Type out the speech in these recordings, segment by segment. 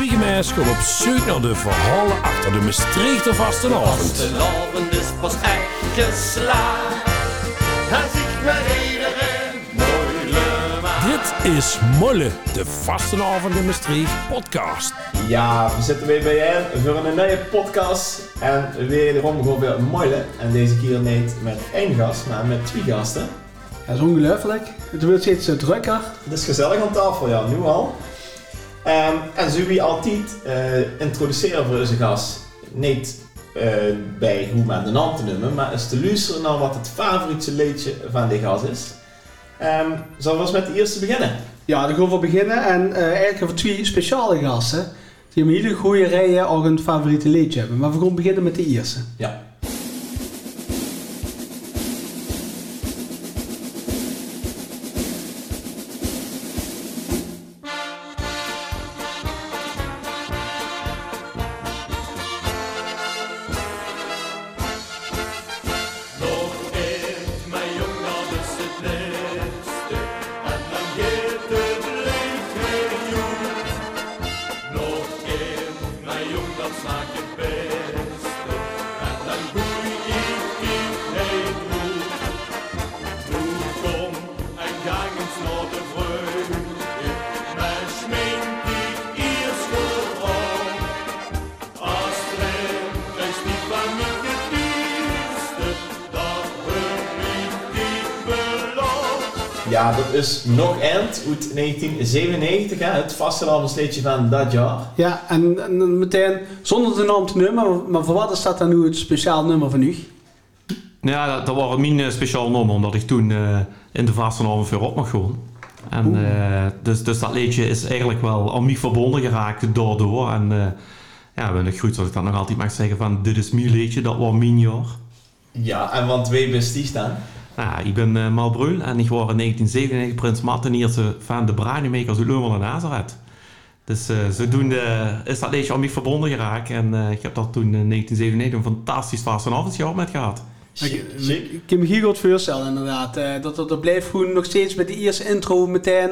Twiegemeis gaat op zoek naar de verhalen achter de Maastrichter vastenavond. Vastelavond is pas echt geslaagd. Als ik met iedereen moeilijk maak. Dit is Molle, de vastenavond in Maastricht podcast. Ja, we zitten weer bijeen voor een nieuwe podcast. En wederom gewoon weer moeilijk. En deze keer niet met één gast, maar met twee gasten. Dat is ongelooflijk. Het wordt steeds drukker. Het is gezellig aan tafel, ja, nu al. Ehm, en zo wie altijd eh, introduceren voor onze gast. Niet eh, bij hoe men de naam te noemen, maar eens te luisteren naar wat het favoriete liedje van die gast is. Ehm zullen we eens met de eerste beginnen? Ja, daar gaan we beginnen. En eh eigenlijk hebben we twee speciale gasten. Die hebben hele goede rijen ook een favoriete liedje hebben. Maar we gaan beginnen met de eerste. Ja. Uit 1997, hè, het vastelavondsliedje van dat jaar. Ja, en, en meteen zonder de naam te noemen. Maar, voor wat is dat dan nu het speciaal nummer van u? Ja, dat, dat was mijn eh, speciaal nummer, omdat ik toen eh, in de vastenavond weer op mag gewoon. En eh, dus, dus dat liedje is eigenlijk wel aan mij verbonden geraakt daardoor. En eh, ja, ben ik goed dat ik dan nog altijd mag zeggen van dit is mijn liedje, dat was mijn jaar. Ja, en want wie wist die staan? Nou, ik ben uh, Mal Brul en ik was in 1997 prins Martinierse van de Branimakers uit Leumel en Nazareth. Dus eh, zodoende is dat liedje aan mij verbonden geraakt. En eh, ik heb daar toen in 1997 een fantastisch vastenavondjaar met gehad. Ik kan me hier goed voorstellen inderdaad. eh, dat, dat, dat blijft gewoon nog steeds met de eerste intro meteen.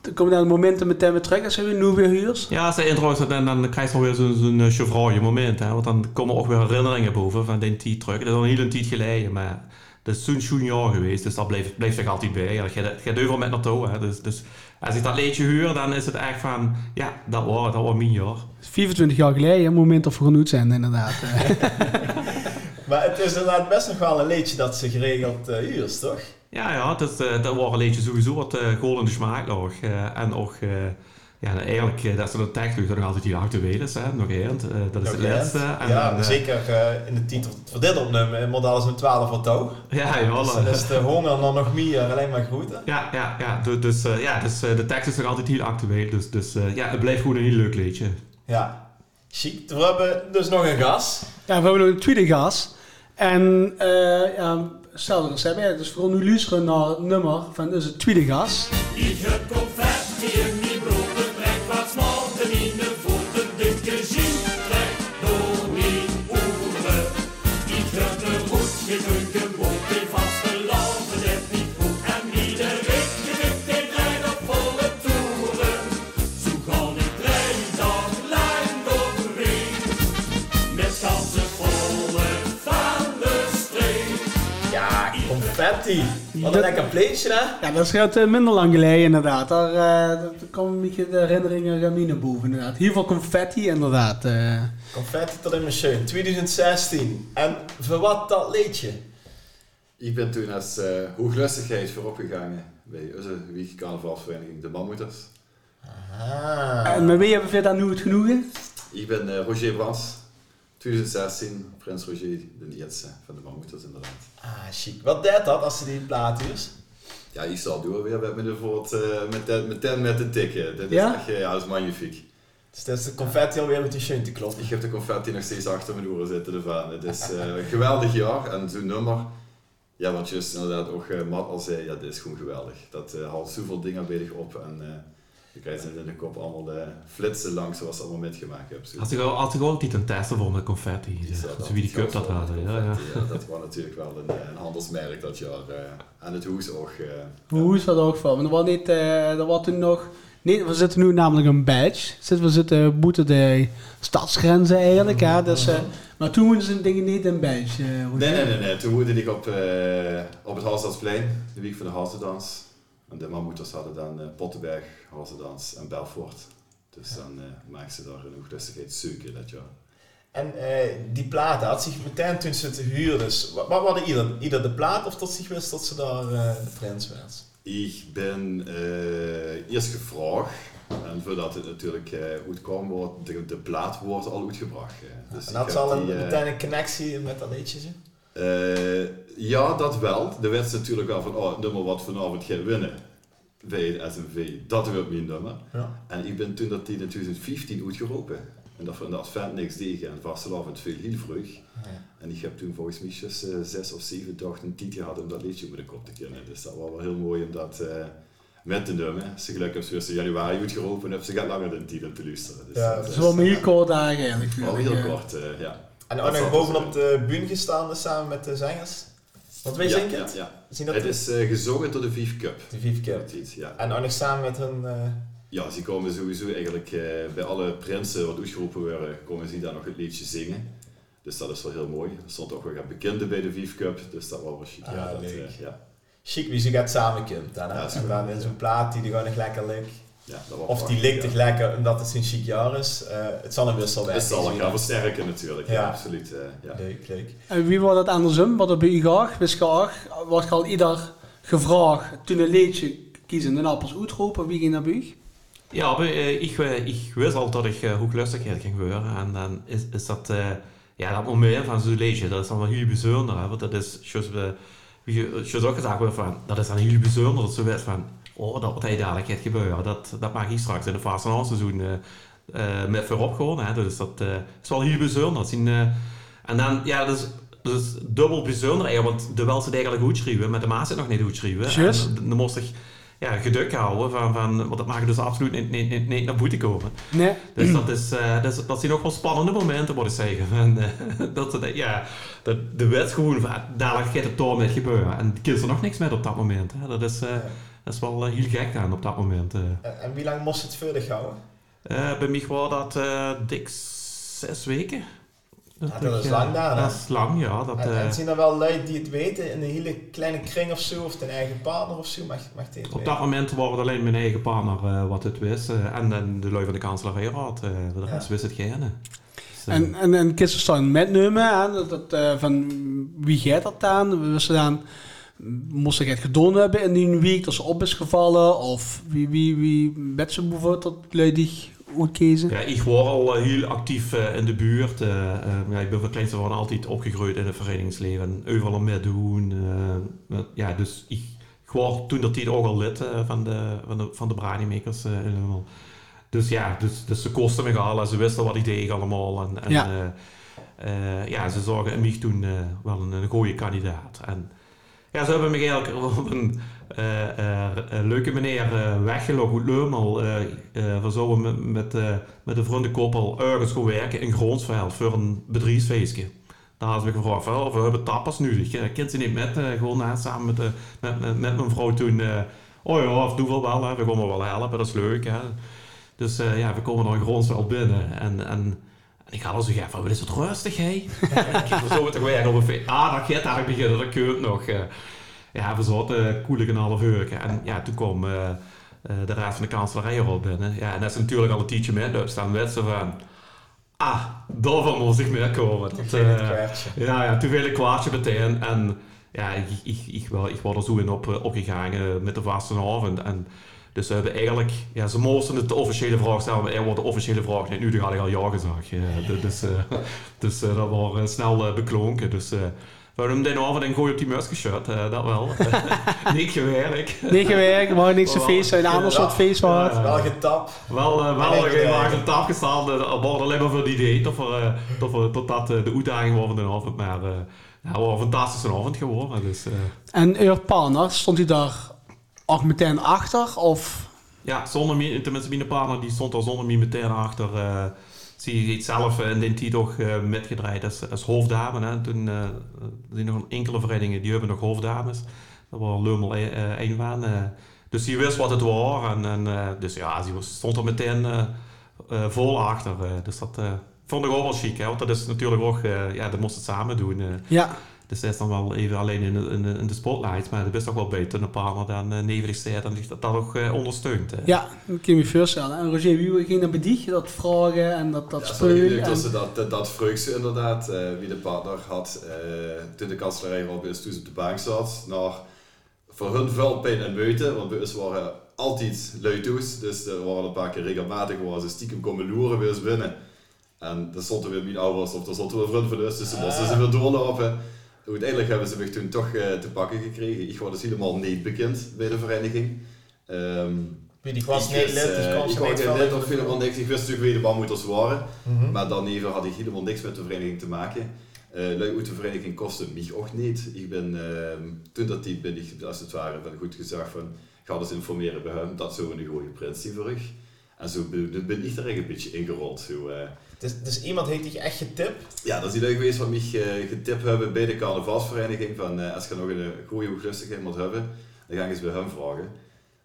Dan komen dan momenten meteen weer terug als je nu weer huurt. Ja, als de intro is, dan, dan krijg je nog weer zo'n chevraaie moment. Hè? Want dan komen ook weer herinneringen boven van die tijd terug. Dat is al een hele tijd geleden, maar dat is schoon jaar geweest. Dus dat blijft, blijft zich altijd bij. Ja, dat gaat, gaat overal met naartoe. Hè? Dus, dus als ik dat liedje huur, dan is het echt van... Ja, dat was, dat was mijn jaar. 24 jaar geleden, een moment of genoeg zijn inderdaad. Maar het is inderdaad best nog wel een liedje dat ze geregeld uh, huurt, toch? Ja, ja, dat, uh, dat was een liedje sowieso wat uh, in de smaak lag. Uh, en ook... Ja, eigenlijk, uh, dat is de tekst nog altijd die actueel is, hè? nog eerst. Uh, dat is nog het laatste. En ja, dan, uh, zeker uh, in de titel voor dit opnemen, model is een 12 wat touw. Ja, ja. Dus, dus de honger dan nog meer, alleen maar groeten. Ja, ja, ja. Dus, dus, ja, dus de tekst is nog altijd heel actueel. Dus, dus ja, het blijft gewoon een heel leuk liedje. Ja, chic. We hebben dus nog een gas. Ja, we hebben nog een tweede gas. En ja, dat hebben, dus vooral nu luisteren naar het nummer van dus het tweede gas. Ik heb confetti mijn. Wat een lekker pleetje, hè? Ja, dat is uh, minder lang geleden inderdaad. Daar, uh, daar komen een beetje de herinneringen aan naar boven inderdaad. Hier voor confetti inderdaad. Uh. Confetti tot in machine, 2016. En voor wat dat liedje? Ik ben toen als uh, hooglustigheid voorop gegaan bij onze Wieg Carnavalsvereniging De Mammoeters. Ah. En met wie hebben we dan nu het genoegen? Ik ben Roger Brans. 2016, Prins Roger de eerste van de Mammoeters inderdaad. Ah, chic. Wat deed dat als ze die plaat is? Ja, ik zal door weer met me voort uh, met, de, meteen met de tikken. Dat is ja? echt, ja, dat is magnifiek. Dus dat is de confetti alweer met die te kloppen. Ik heb de confetti nog steeds achter mijn oren zitten ervan. Het is uh, een geweldig jaar en zo'n nummer. Ja, want just inderdaad ook uh, Matt al zei, ja, dit is gewoon geweldig. Dat uh, haalt zoveel dingen bij zich op en je krijgt in de kop allemaal de flitsen langs zoals ze allemaal metgemaakt hebben. Had ik, had ik ook niet een testen voor met confetti. Dus wie die cup dat hadden. Ja, ja. ja, dat was natuurlijk wel een, een handelsmerk dat jaar. Uh, aan het hoes ook. Uh, Hoe hoes dat ook van? Maar er was, niet, uh, was toen nog Nee, we zitten nu namelijk een badge. Zitten- We zitten boeten de stadsgrenzen eigenlijk. Hè? Dus, eh, maar toen moeten ze ik niet een badge. eh, hoe- Nee, nee, nee, nee. Toen woonde ik op, eh, op het Halstadsplein, de week van de Halsterdans. En de mammoeters hadden dan eh, Pottenberg, Halsterdans en Belfort. Dus dan eh maakten ze daar genoeg lustigheid zoeken dat jaar. En eh, die plaat had zich meteen toen ze het huurden, dus wat, wat hadden ieder, ieder de plaat of tot zich wist dat ze daar eh, de prins werd? Ik ben eh, eerst gevraagd. En voordat het natuurlijk goed kwam, wordt de, de plaat wordt al uitgebracht. Dus en had ze al een, die, meteen een connectie met dat liedje? zo? Eh, ja, dat wel. Er werd natuurlijk wel van, oh, het nummer wat vanavond gaat winnen bij de SMV, dat wordt mijn nummer. Ja. En ik ben toen dat die in 2015 uitgeroepen. En dat we in de advent niks deden en vastelavond veel heel vroeg. En ik heb toen volgens mij just, eh, zes of zeven dagen een titel gehad om dat liedje op de kop te kennen. Dus dat was wel heel mooi om dat eh, met te nemen. Ze gelukkig hebben ze eerst in januari uitgeroepen en hebben ze gaat langer de titel te luisteren. Dus Ja, dat is wel een heel kort dagen eigenlijk. wel heel kort, ja. En Dat ook nog zat bovenop er de bühne gestaan dus samen met de zangers? Wat wij ja, zingen ja, het? ja. Zien dat Het is eh, gezongen door de Vief Cup. de. Dat iets, ja. En ook nog samen met hun... eh, Ja, ze komen sowieso eigenlijk eh, bij alle prinsen wat uitgeroepen werden, komen ze daar nog het liedje zingen. Dus dat is wel heel mooi. Er stond ook weer een bekende bij de Vief Cup, dus dat was wel chic. Ah, ja, dat, leuk. eh, ja. chic wie ze gaat samen kunt. Dan? Ja, is en goed. dan in zo'n plaat die gewoon nog lekker ligt. Ja, dat was Of die prachtig, ligt ja. omdat het zo'n chic jaar is. Eh, het zal een wisselwerking Het zal zijn. ik gaan versterken natuurlijk, ja, Ja. absoluut. eh, ja. Leuk, leuk. En wie wordt dat andersom? Wat er bij u graag? Wist je? Wordt je al ieder gevraagd toen een liedje kiezen en appels uitroepen? Wie ging naar u? Ja, ich, äh, ich wist al dat ik uh, hooglustigheid ging gebeuren. En dan is, is dat, uh, ja, dat moment van zo'n liedje, dat is dan wel heel bijzonder. Hè? Want dat is, zoals, we, je zoals ook gezegd wordt, van, dat is dan heel bijzonder. Dat ze weet van, oh, dat wat hij dadelijk gaat gebeuren. Dat, dat mag ik straks in de Fast seizoen uh, uh, met voorop gewoon. Hè? Dus dat uh, is wel heel bijzonder. Zien, uh, en dan, ja, dat is, dat is dubbel bijzonder eigenlijk, want de wel ze het eigenlijk goed schrijven, maar de maas het nog niet goed schrijven. Yes. En dan moest ik ja, geduk houden, van, van, want dat mag dus absoluut niet, niet, niet, niet naar buiten komen. Nee. Dus dat, is, uh, dat, is, dat zijn ook wel spannende momenten, moet ik zeggen. En, uh, dat, dat, ja, dat, de wet gewoon van, dadelijk gaat het door met gebeuren. En de kinderen er nog niks met op dat moment. Hè. Dat, is, uh, dat is wel heel gek aan op dat moment. En, en, wie lang moest het verder houden? bij mij was dat dik zes weken. Dat, ja, dat is lang daar, Dat is lang, ja. Dat, en, en zijn er wel lui die het weten in een hele kleine kring of zo, of een eigen partner of zo? Mag, mag dit Op dat moment waren het alleen mijn eigen partner uh, wat het wist. Uh, en, en de lui van de kanselarijraad. Uh, de rest ja. wist het geen. Dus, en, en, en kisten staan metnemen, hè, dat, dat, uh, van wie gaat dat dan? We dan moest ik het gedaan hebben in die week dat ze op is gevallen? Of wie, wie, wie met ze bijvoorbeeld dat uitkiezen? Ja, ik was al uh, heel actief uh, in de buurt. Uh, ja, ik ben van kleinste van altijd opgegroeid in het verenigingsleven. Overal mee doen. Met, ja, dus ik, ik was toen dat tijd ook al lid van de, van de, van de Branimakers. dus ja, dus, dus ze kosten me al en ze wisten wat ik deed allemaal. En, en ja. ja, ze zorgen in mij toen wel een, een goede kandidaat. En, ja, ze hebben me eigenlijk op een uh, uh, leuke meneer weggelopen uit Leumel. we zouden met, met, een vriendenkoppel ergens gaan werken in Groonsveld voor een bedrijfsfeestje. Daar hadden we gevraagd van, we hebben tapas nu. Ik kind ze niet met, gewoon samen met, met, met, met, mijn vrouw toen. oh ja, of doe wel wel, hè. we me wel helpen, dat is leuk. Hè. Dus ja, we komen dan in Groonsveld binnen. En, en, en ik had al zo van, wat is het rustig, hé? ik heb zo met de werk op een feest. Ah, dat gaat eigenlijk beginnen, dat keurt nog. Ja, we zaten koelig een half uur. En ja, toen kwam uh, uh, de raad van de kanselarij erop binnen. Ja, en dat is natuurlijk al een tientje mee. Dus dan werd ze van... Ah, daarvan moest ik meer komen. Dat, uh, ja, ja, toen viel ik kwaadje meteen. En ja, ik, ik, ik, wel, ik was er zo in op, opgegaan met de vaste avond. En dus we hebben eigenlijk... Ja, ze moesten het de officiële vraag stellen, maar er wordt de officiële vraag niet. Nu had ik al ja gezegd. Ja, dus dus dat was snel beklonken. Dus... We hebben hem de avond een gooi op die mus geschud, uh, dat wel. niet gewerkt. Niet gewerkt, maar niks een feest, een ander soort feest was. Wel getap. Wel, uh, wel een een tap gestaan, uh, maar alleen maar voor die idee, tot, voor, uh, tot, voor, tot dat de uitdaging was van de avond. Maar uh, ja, was een fantastische avond geworden. Dus, en uw partner, stond hij daar ook meteen achter? Of? Ja, zonder mij, tenminste mijn partner die stond er zonder mij meteen achter. Zie je het zelf in die tijd ook uh, metgedraaid als, als hoofddame. Hè. Toen uh, zijn nog enkele verenigingen die hebben nog hoofddames. Dat was uh, een van. Dus die wist wat het was. En, en, eh, dus ja, die stond er meteen eh, eh, vol achter. eh. dus dat eh, vond ik ook wel chic. Hè? Want dat is natuurlijk ook, eh, ja, dat moest het samen doen. eh. Ja, dus dat is dan wel even alleen in de, in de, in de spotlight. Maar dat is toch wel beter een partner dan uh, Nevelig staat en die dat dan ook eh, ondersteunt. hè. ja, dat kun je me voorstellen. En Roger, wie ging dan bij die dat vragen en dat, dat Ja, en- dat ze dat, dat, dat vreugde inderdaad, eh, wie de partner had, eh, toen de kanselarij op is, toen ze op de bank zat, naar voor hun veel pijn en buiten, want bij ons waren altijd luidtoes, dus er waren een paar keer regelmatig waar ze stiekem komen loeren bij ons binnen. En dan stond er weer mijn ouders of er stond er weer een vriend van ons, dus ze moesten ze weer doorlopen. Uiteindelijk hebben ze me toen toch eh, te pakken gekregen. Ik was dus helemaal niet bekend bij de vereniging. Ehm, die was ik niet lid, dus eh, kon ik was geen lid of helemaal niks. Ik wist natuurlijk wie de bandmoeders waren. Mhm. Maar daarneven had ik helemaal niks met de vereniging te maken. Uit de vereniging kostte mij ook niet. Ik ben, ehm, toen dat die ben ik als het ware van goed gezegd van, ga eens informeren bij hem, dat zo een goede prinsie voor ik. En zo ben, ben ik er echt een beetje ingerold. Zo. Dus, dus iemand heeft dich echt getipt? Ja, dat is die geweest wat mij eh, getipt hebben bij de carnavalsvereniging van eh, als je nog een goede lustigheid moet hebben, dan ga ik eens bij hem vragen.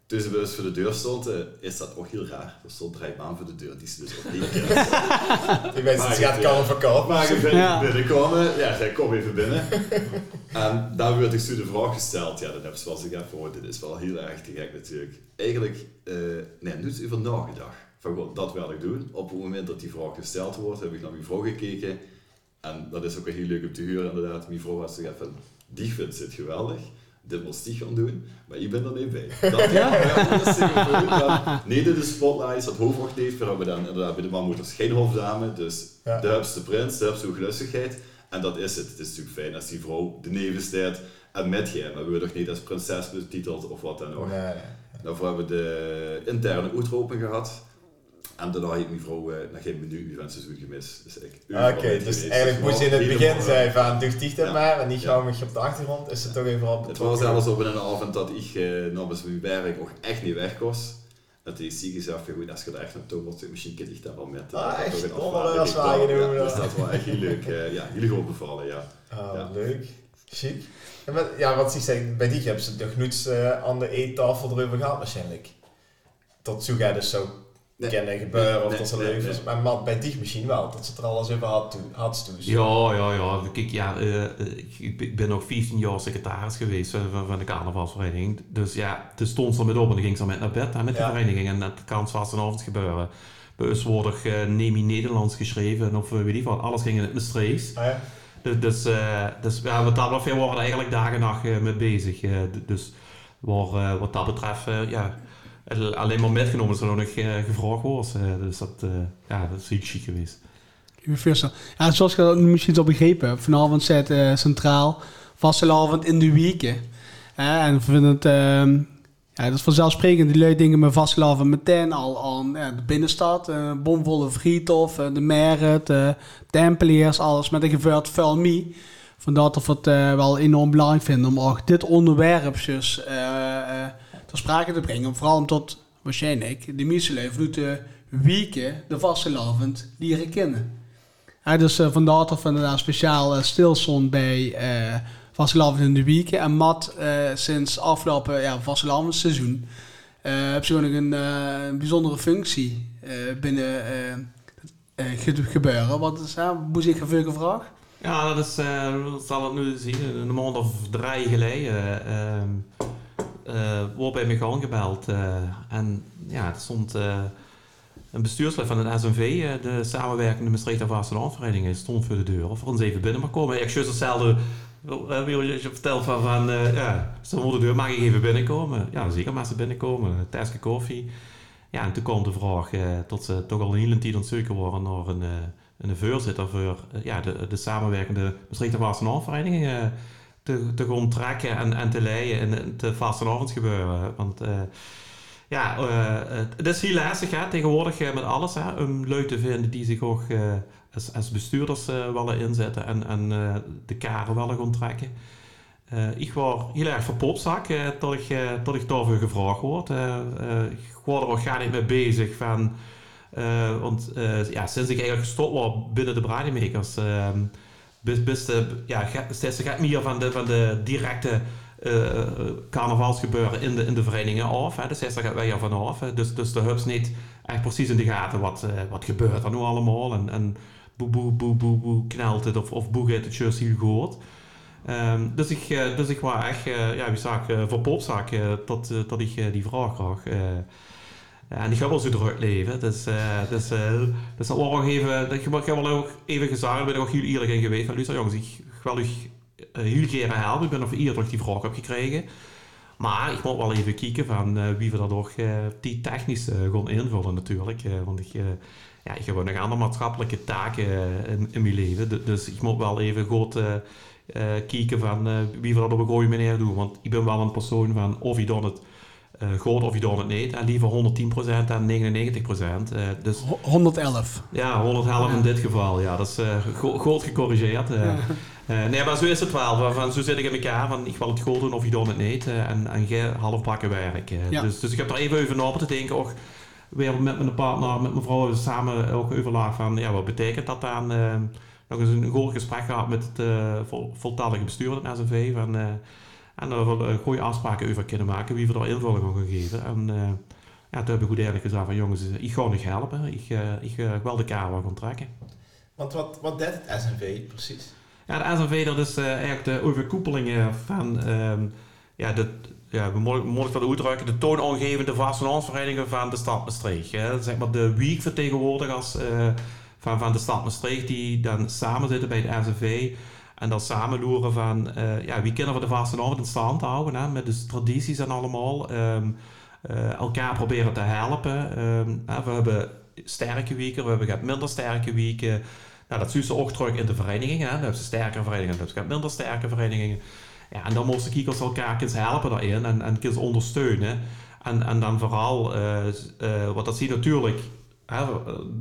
Toen ze ons voor de deur stond, eh, is dat ook heel raar. Er stond drie man voor de deur, die ze dus ook niet. Die mensen gaat ik, kan verkopen. Maar je Ja. binnenkomen, ja, zij kom even binnen. en daar werd ik zo de vraag gesteld. Ja, dan heb ze wel gezegd van, oh, dit is wel heel erg te gek natuurlijk. Eigenlijk, eh nee, nu is over nagedacht. Van, god, dat wil ik doen. Op het moment dat die vraag gesteld wordt, heb ik naar mijn vrouw gekeken. En dat is ook wel heel leuk om te huren inderdaad. Mijn vrouw had gezegd van, die vindt het geweldig. Dit moest die gaan doen, maar ik ben er niet bij. Dat, ja. Nee, dit is Spotlights, dat hoofdwacht heeft. We hebben dan inderdaad bij de manmoeders geen hoofddame. Dus Ja. de hebste prins, de hebste gelustigheid. En dat is het. Het is natuurlijk fijn als die vrouw de neven staat en met je. Maar we worden toch niet als prinses betiteld of wat dan ook. Nee. Daarvoor hebben we de interne uitroeping gehad. En daarna heeft mijn vrouw eh, nog geen meer van seizoen gemist. Dus ik, Oké, dus eigenlijk moest je in het begin zijn van doe dicht het Ja. maar en niet Ja. gauw op de achtergrond is het toch even op Het was zelfs op een avond dat ik eh namens mijn werk ook echt niet weg was. Dat die zie gezegd van goed, als je er echt naartoe wilt, misschien kun je daar wel met. eh, Ah, dat echt? een Ja, Dus dat was echt heel leuk. ja, heel goed bevallen, ja. Ah, Ja. leuk. Chic. En ja, wat ze zeggen, bij die hebben ze nog eh, aan de eettafel erover gehad waarschijnlijk. Tot zo gaat dus zo Nee. kennen gebeuren of Nee, dat ze nee, leuk is. Maar man, bij die misschien wel, dat ze het er alles over had, toe, had toen. Ja, ja, ja. Kijk, ja, eh, eh, ik- ben- nog 15 jaar secretaris geweest van, van- de carnavalsvereniging. Dus ja, toen stond ze met op en dan ging ze met naar bed hè, met de vereniging. En dat kan vastenavond gebeuren. Bij ons wordt er uh, Nemi Nederlands geschreven of eh, weet ik wat. Alles ging in het Maastrichts. Ah, ja? Dus, dus, eh, dus ja, wat dat betreft, we waren er eigenlijk dag en nacht eh, mee bezig. eh, dus waar, eh, wat dat betreft, eh, ja, alleen maar metgenomen er nog eh, gevraagd wordt. eh, dus dat, eh, ja, dat is heel chic geweest. Ik. Ja, zoals je dat misschien al begrepen hebt, vanavond zit centraal vastelavond in de weken. Hè, en vinden het, ehm, ja, dat is vanzelfsprekend, die leuke dingen met vastelavond meteen al aan ja, de binnenstad. bomvolle Vriethof, eh, de Merit, eh Tempeliers, alles met een geveurd vuil mee. Vandaar dat we het wel enorm belangrijk vinden om ook dit onderwerp eh, ter sprake te brengen. Vooral omdat waarschijnlijk de lui vanuit de vastelavond leren kennen. Ja, dus eh, vandaar dat we inderdaad speciaal uh, stilstond bij uh, in de weken. En Matt uh, sinds afgelopen ja, uh, heeft gewoon een, uh, een bijzondere functie uh, binnen uh, ge gebeuren. Wat is dat? Moest ik even gevraagd? Ja, dat is, uh, zal het nu zien, een maand of drie geleden uh, wordt bij me gewoon gebeld. Uh, en ja, stond uh, een bestuurslid van het SNV, de samenwerkende Maastrichter Vastelandvereniging, stond voor de deur. Of er eens even binnen mag komen. Ik juist hetzelfde, je verteld van, van ja, ze voor de deur, mag ik even binnenkomen? Ja, zeker mag ze binnenkomen. Een tasje koffie. Ja, en toen kwam de vraag tot ze toch al een hele tijd ontzeker worden naar een... Een voorzitter voor ja, de, de samenwerkende Maastrichter Vastenavondvereniging uh, te, te trekken en, en te leiden in het vastenavondsgebeuren. Want uh, ja, het is heel lastig hè, tegenwoordig met alles hè, om lui te vinden die zich ook als, als, bestuurders willen inzetten en, en de karen willen trekken. ik was heel erg verpopzak tot, ik, tot ik daarvoor gevraagd word. ik word er ook niet mee bezig van... Want ja, sinds ik eigenlijk gestopt was binnen de Brademakers, uh, bis, bis de, ja, steeds gaat meer van de, van de directe eh, eh, carnavalsgebeuren in de, in de verenigingen af. Dus daar gaat wij ervan af. Dus, dus de hubs niet echt precies in de gaten wat, eh, wat gebeurt er nu allemaal. En, en boe, boe, boe, boe, boe, knelt het of, of boe gaat het juist goed. Ehm, dus, ik, eh, dus ik was echt, eh, ja, wie zag, eh, dat ik eh, die vraag kreeg. En die gaat wel zo druk leven. Dus, eh, dus, dus dat was ook even, dat, ik heb wel ook even gezegd, ik ben er ook heel eerlijk in geweest. Van, luister jongens, ik wil u heel graag helpen. Ik ben of eerder die vraag heb gekregen. Maar ik moet wel even kijken van eh, wie we dat eh, die technisch gaan invullen natuurlijk. Want ik, ja, ik heb ook nog andere maatschappelijke taken in, in mijn leven. Du- Dus ik moet wel even goed kijken van wie we dat op een goede manier doen. Want ik ben wel een persoon van of je doet het eh goed of je doet het niet. En liever 110% dan 99%. Eh, dus Ho- 111. ja, 111 in dit geval. Ja, dat is eh, go- goed gecorrigeerd. eh. Eh, nee, maar zo is het wel. Van, van, zo zit ik in elkaar. Van, ik wil het goed doen of je doet het niet. eh, en, en jij halfbakken werk. eh. Ja. dus, dus ik heb er even over na te denken. Ook weer met mijn partner, met mijn vrouw samen ook overlaag van... Ja, wat betekent dat dan? eh, nog eens een goed gesprek gehad met het eh, vol, voltallige bestuur van het SNV. Van, eh, en wel, eh, goede afspraken over kunnen maken. Wie we er invulling aan gaan geven. En eh, ja, toen heb ik goed eerlijk gezegd van... Jongens, ik ga nog helpen. Ik, eh, ik eh, wil de kamer gaan trekken. Want wat, wat deed het SNV precies? Ja, de SNV, dat is eigenlijk de overkoepelingen van, ehm, ja, de, ja, we ik dat uitdrukken, de toonaangevende vastlandsverenigingen van de stad Maastricht. Hè. Zeg maar de weekvertegenwoordigers eh van, van de stad Maastricht, die dan samen zitten bij de SNV en dan samen loeren van, eh, ja, wie kunnen we de vastenavond in stand houden, hè, met de tradities en allemaal. ehm, eh, elkaar proberen te helpen. Ehm, we hebben sterke weken, we hebben minder sterke weken. Nou, dat zie je ook terug in de verenigingen. Hè. Dan hebben ze sterke verenigingen, dan hebben ze minder sterke verenigingen. Ja, en dan moesten kiekers elkaar eens helpen daarin en, en eens ondersteunen. En, en dan vooral, eh, wat dat zie je natuurlijk,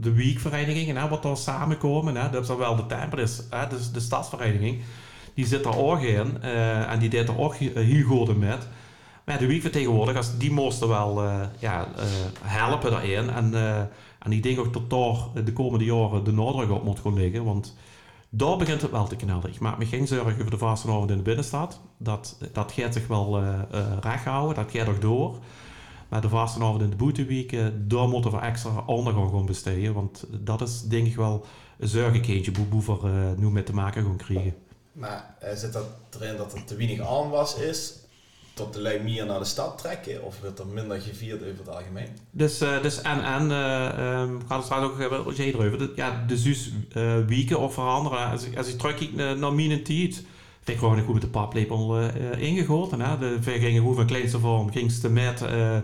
de weekverenigingen, wat daar samenkomen. Hè, dat is dan wel de tempel, hè, dus de stadsvereniging. Die zit daar ook in eh, en die deed er ook he- heel goed met. Maar de weekvertegenwoordigers, die moesten wel eh, ja, eh, helpen daarin. En, en ik denk ook dat daar de komende jaren de nadruk op moet gaan liggen. Want daar begint het wel te knallen. Ik maak me geen zorgen over de vastenavond in de binnenstad. Dat, dat gaat zich wel recht houden, dat gaat nog door. Maar de vastenavond in de boeteweken, daar moeten we extra aandacht aan gaan besteden. Want dat is denk ik wel een zorgenkindje boe boever eh, nu mee te maken gaan krijgen. Maar eh, zit dat erin dat er te weinig aanwas is tot de lui meer naar de stad trekken? Of wordt er minder gevierd over het algemeen? Dus, eh, dus en, en, eh ehm, gaat het straks ook hebben, jij erover, de, ja, de zus eh wieken of veranderen. Als ik, als ik terugkijk naar, mijn tijd, ik gewoon goed met de paplepel eh eh, ingegoten. Hè? De, we gingen hoe van kleinste vorm, ging ze met, eh, eh,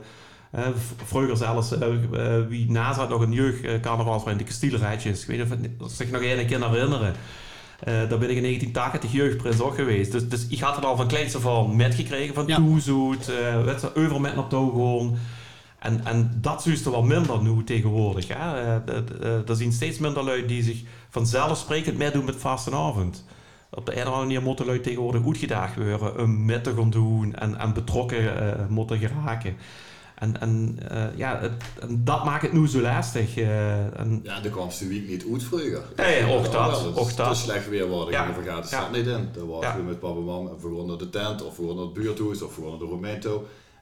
vroeger zelfs, eh, eh, wie naast had nog een jeugd uh, carnavalsvereniging, de Kastielrijtjes. Ik weet niet of, of zich nog één keer herinneren. Eh, daar ben ik in 1980 jeugdprins ook geweest. Dus, dus ik had het al van kleinste vorm metgekregen, van Ja. toezoet, uh, je, over met naar toe gewoon. En, en dat is er wel minder nu tegenwoordig. Hè? Eh, eh, er zijn steeds minder lui die zich vanzelfsprekend meedoen met vastenavond. Op de een of andere manier moeten lui tegenwoordig uitgedaagd worden om met te gaan doen en, en betrokken eh, moeten geraken. En, en, eh, ja, het- en dat maakt het nu zo lastig. eh, en, Ja, daar kwam de week niet uit vroeger. Nee, ook Ja, dat, ook Te dat. slecht weer worden, Ja. ja. we gaan de Ja. niet in. Dan Ja. we met papa en mam, en we naar de tent, of we naar het buurthuis, of we naar de Romein toe.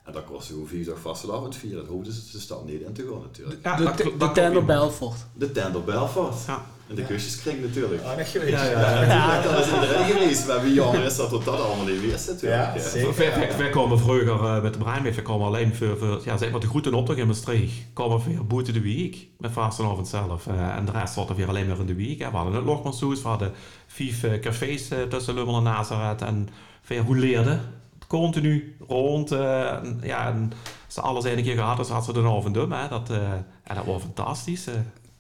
En dan kostte gewoon vier dag vastelavond vieren. Dat hoefden ze de stad niet in te gaan natuurlijk. ja, De, dat- de, dat de op helemaal. Belfort. De tent op Belfast. Ja. En de kusjeskring natuurlijk. Ah, nog geweest. Ja, ja, dat is iedereen geweest. Maar wie jammer is dat dat dat allemaal niet weer zit natuurlijk. Ja, zeker. Wij, wij, wij komen vroeger eh, met de Breinweg, wij komen alleen voor, voor ja, zeg maar de groeten optocht in Maastricht. Komen weer buiten de week met vastenavond zelf. eh, en de rest zat er weer alleen maar in de week. hè. We hadden het Logmanshoes, we hadden vijf eh, cafés tussen Lummel en Nazareth. En veel rouleerden. Continu rond. eh, ja, en ze alles één keer gehad, dus had ze de avond doen. Hè. Dat, eh, dat was fantastisch. eh.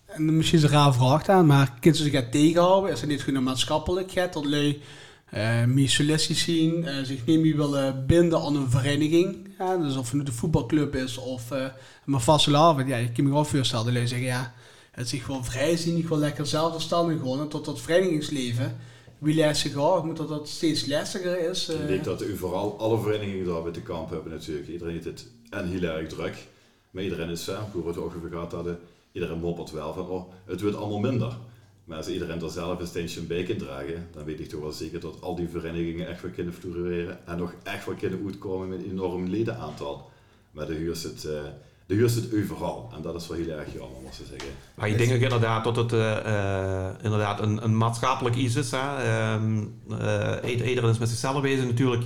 En misschien is een raar vraag aan, maar kind ze zich gaat tegenhouden? Is het niet gewoon maatschappelijkheid dat lui eh meer solistisch zien, eh, zich niet meer willen binden aan een vereniging? Ja, dus of het nu de voetbalclub is of eh maar vastelavond. Ja, je kan me wel voorstellen dat lui zeggen, ja, het zich gewoon vrij zien, niet gewoon lekker zelfverstandig gewoon. Tot dat verenigingsleven, wie leest zich af, moet dat dat steeds lastiger is. eh. Ik denk dat u vooral alle verenigingen daar bij de kamp hebben natuurlijk. Iedereen heeft het en heel erg druk. Maar iedereen is, hè, hoe we het ook over gehad hadden, iedereen moppert wel van, oh, het wordt allemaal minder. Maar als iedereen er zelf een steentje bij kan dragen, dan weet ik toch wel zeker dat al die verenigingen echt wel kunnen floreren en nog echt wel kunnen uitkomen met een enorm ledenaantal. Maar de huur zit, eh, de huur zit overal en dat is wel heel erg jammer, moet ik zeggen. Maar ik denk ook inderdaad dat het eh, eh, inderdaad een, een maatschappelijk iets is. Hè. Ehm, eh, iedereen is met zichzelf bezig natuurlijk.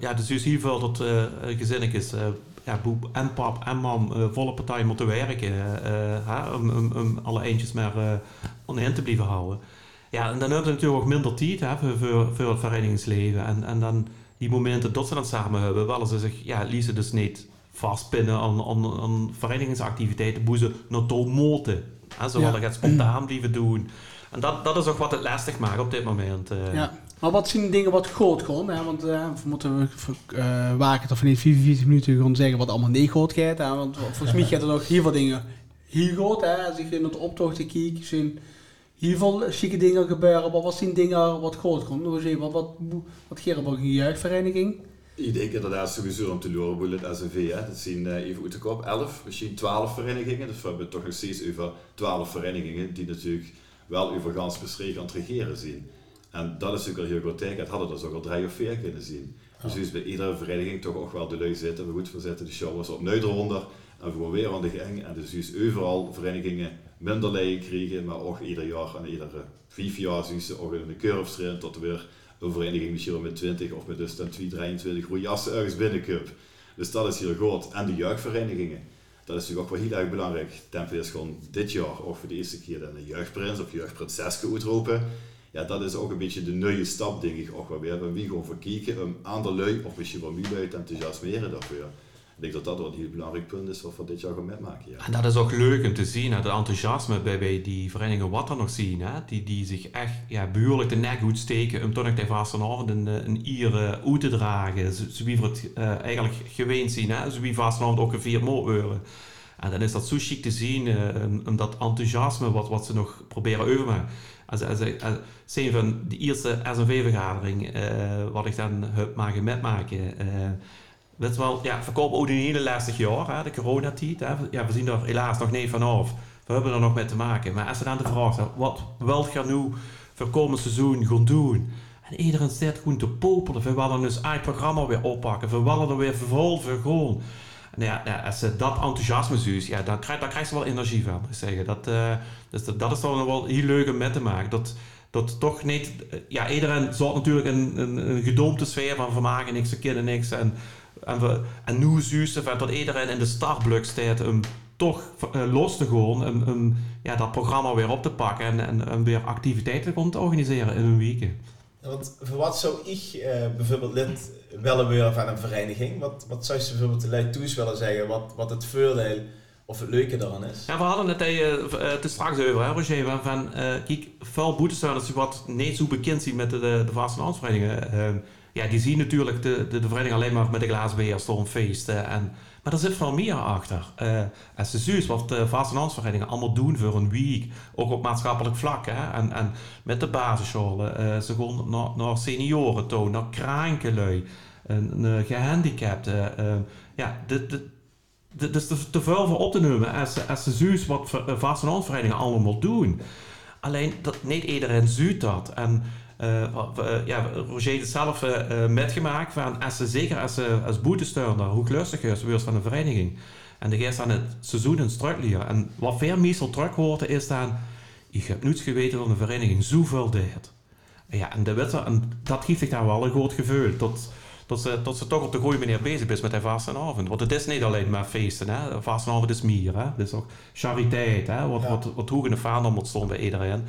Ja, dus is heel veel dat eh, ja, boep en pap en mam volle partij moeten werken. om, alle eentjes maar onderin te blijven houden. Ja, en dan hebben ze natuurlijk ook minder tijd hè, voor, voor, voor het verenigingsleven. En, en dan die momenten dat ze dan samen hebben, willen ze zich, ja, liezen dus niet vastpinnen aan, aan, aan verenigingsactiviteiten, hoe ze naartoe moeten. Hè, ze willen het spontaan blijven doen. En dat, dat is ook wat het lastig maakt op dit moment. eh. Ja. Maar wat zijn dingen wat groot gewoon? Hè? Want eh, we moeten uh, waken of niet 44 minuten gewoon zeggen wat allemaal niet groot gaat. Hè? Want volgens mij gaat er nog heel veel dingen heel groot. Hè? Als ik in het optochten kijk, zijn heel veel chique dingen gebeuren. Maar wat zijn dingen wat groot? Roger, wat, wat, wat gaat er een jeugdvereniging? Ik denk inderdaad sowieso om te loren het SNV. Hè. Dat zijn uh, even uit de kop 11, misschien 12 verenigingen. Dus we hebben toch nog steeds over 12 verenigingen die natuurlijk wel over gans beschreven aan het regeren zien. En dat is natuurlijk al heel goed teken. Het hadden dus ook al drie of vier kunnen zien. Dus is bij iedere vereniging toch ook wel de lui zitten. We goed, we zetten de show op eronder en gewoon weer aan de gang. En dus is overal verenigingen minder leien krijgen, maar ook ieder jaar en iedere vijf jaar zien ze ook in de curve tot er weer een vereniging misschien wel met 20 of met dus dan 2, 23 goede jassen ergens binnenkup. Dus dat is heel groot. En de jeugdverenigingen. Dat is natuurlijk ook wel heel erg belangrijk. Tempo is gewoon dit jaar ook voor de eerste keer een jeugdprins of jeugdprinses uitroepen. Ja, dat is ook een beetje de nieuwe stap, denk ik, ook wel weer. Waar we gewoon voor kijken, om aan de lui, of misschien wel te enthousiasmeren daarvoor. Ik denk dat dat wel een heel belangrijk punt is wat we dit jaar gaan metmaken. Ja. En dat is ook leuk om te zien, het enthousiasme bij, bij die verenigingen wat er nog zien. Hè? Die, die zich echt ja, behoorlijk de nek goed steken om toch nog de vastenavond een, een ier uit te dragen. Zo wie het uh, eigenlijk gewend zien, hè? zo wie vastenavond ook een vier uren. En dan is dat zo chic te zien, uh, dat enthousiasme wat, wat ze nog proberen over maken. Als, als, als, zijn van de eerste SNV-vergadering, wat ik dan heb mogen metmaken. Weet wel, ja, hele lastig jaar, hè, de coronatijd. Hè. Ja, we zien er helaas nog niet vanaf. We hebben er nog mee te maken. Maar als we dan de vraag stellen, wat wilt je nu voor komend seizoen gaan doen? En iedereen zit gewoon te popelen. We willen dus eigen programma weer oppakken. We willen er weer vol voor gewoon. En ja, ja, als ze dat enthousiasme zien, ja, dan krijg, dan krijg je wel energie van, zeggen. Dat, dus dat, dat is dan wel heel leuk om met te maken. Dat, dat toch niet... Ja, iedereen zorgt natuurlijk een, een, een sfeer van vermaken niks, ze kennen niks. En, en, we, en nu van dat iedereen in de startblok staat om toch uh, los te gaan. Om, om ja, dat programma weer op te pakken en, en, en weer activiteiten te organiseren in een week. Want voor wat zou ik uh, bijvoorbeeld lid willen worden van een vereniging? Wat, wat zou je bijvoorbeeld de Leid Toes willen zeggen? Wat, wat het voordeel of het leuke daaraan is? Ja, we hadden het uh, te straks over, hè, Roger. Van, uh, kijk, veel boetestuinders wat niet zo bekend zijn met de, de, de vastenlandsverenigingen. Ja, die zien natuurlijk de, de, de vereniging alleen maar met de glazen beheer, stormfeesten. En, maar er zit veel meer achter. Uh, en zien wat de vastenlandsverenigingen allemaal doen voor een week. Ook op maatschappelijk vlak. Hè? En, en met de basisscholen. Ze gaan naar, naar senioren toe, naar krankelui, uh, gehandicapten. ja, de, de, dus te, veel voor op te nemen ze zien wat vastenlandsverenigingen allemaal doen. Alleen dat niet iedereen ziet dat. En ja, Roger heeft zelf uh, metgemaakt van als ze, zeker als, ze als hoe lustig is weer van een vereniging. En de geest aan het seizoen een struiklier. En wat veel meestal terug hoort is dan, ik heb niets geweten van de vereniging zoveel deed. Ja, en, de witte, en dat geeft ik dan wel een goed gevoel. Dat, ze, dat ze toch op de goede manier bezig is met de vastenavond. Want het is niet alleen maar feesten. Hè. Vastenavond is meer. Hè. Het is ook chariteit. Hè. Wat, ja. wat, wat hoog in de vaandel moet staan bij iedereen.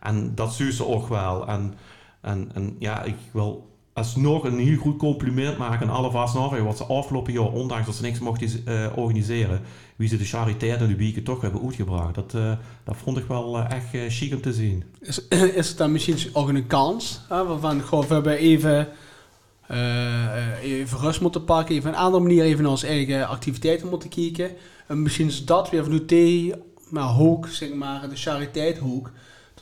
En dat zie ze ook wel. En, en, en ja, ik wil alsnog een heel goed compliment maken aan alle vastnagen. Wat ze afgelopen jaar, ondanks dat ze niks mochten uh, organiseren, wie ze de charitair in de weken toch hebben uitgebracht. Dat, uh, dat vond ik wel uh, echt chic om te zien. Is, is het dan misschien ook een kans? Waarvan we hebben even, even rust moeten pakken, even een andere manier even naar onze eigen activiteiten moeten kijken. En misschien is dat weer vanuit die maar hoek, zeg maar, de chariteit hoek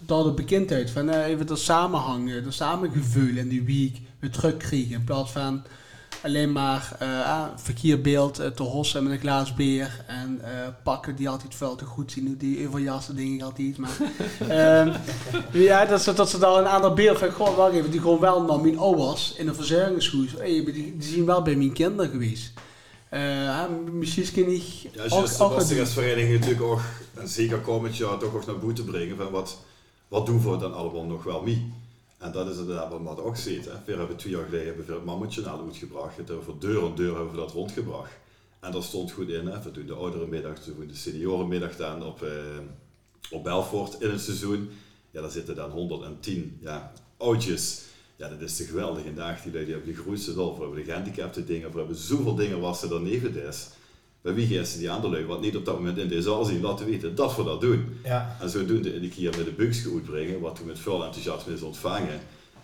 tot de bekendheid van uh, even de samenhang, de samengevoel in die week weer terugkrijgen. In plaats van alleen maar eh ah, verkeerbeeld eh, te hossen met een glaas bier en eh, pakken die altijd veel te goed zien, die overjassen dingen altijd. Maar, ehm, ja, dat ze, dat ze daar een aantal beelden van, gewoon wacht even, die gewoon wel naar mijn ouders in een verzorgingshuis, hey, die, die zien wel bij mijn kinderen geweest. Eh, ah, misschien kan ik Ja, wat de restvereniging natuurlijk ook, en zeker komend jaar, toch ook naar boete brengen van wat, wat doen we dan allemaal nog wel mee. En dat is inderdaad wat ook ziet. We hebben twee jaar geleden hebben we het naar uitgebracht. Het hebben we deur aan deur hebben we dat rondgebracht. En daar stond goed in. Hè. We doen de ouderenmiddag, we doen de seniorenmiddag dan op, eh, op Belfort in het seizoen. Ja, daar zitten dan 110 ja, oudjes. Ja, dat is te geweldig. En dag die die hebben de grootste hulp. We hebben de gehandicapte dingen. We hebben zoveel dingen wat ze daarneven is. Bij wie ze die andere lui, wat niet op dat moment in deze zaal zien, laten weten dat we dat doen. Ja. En zodoende in de keer met de bugsje uitbrengen, wat we met veel enthousiasme is ontvangen.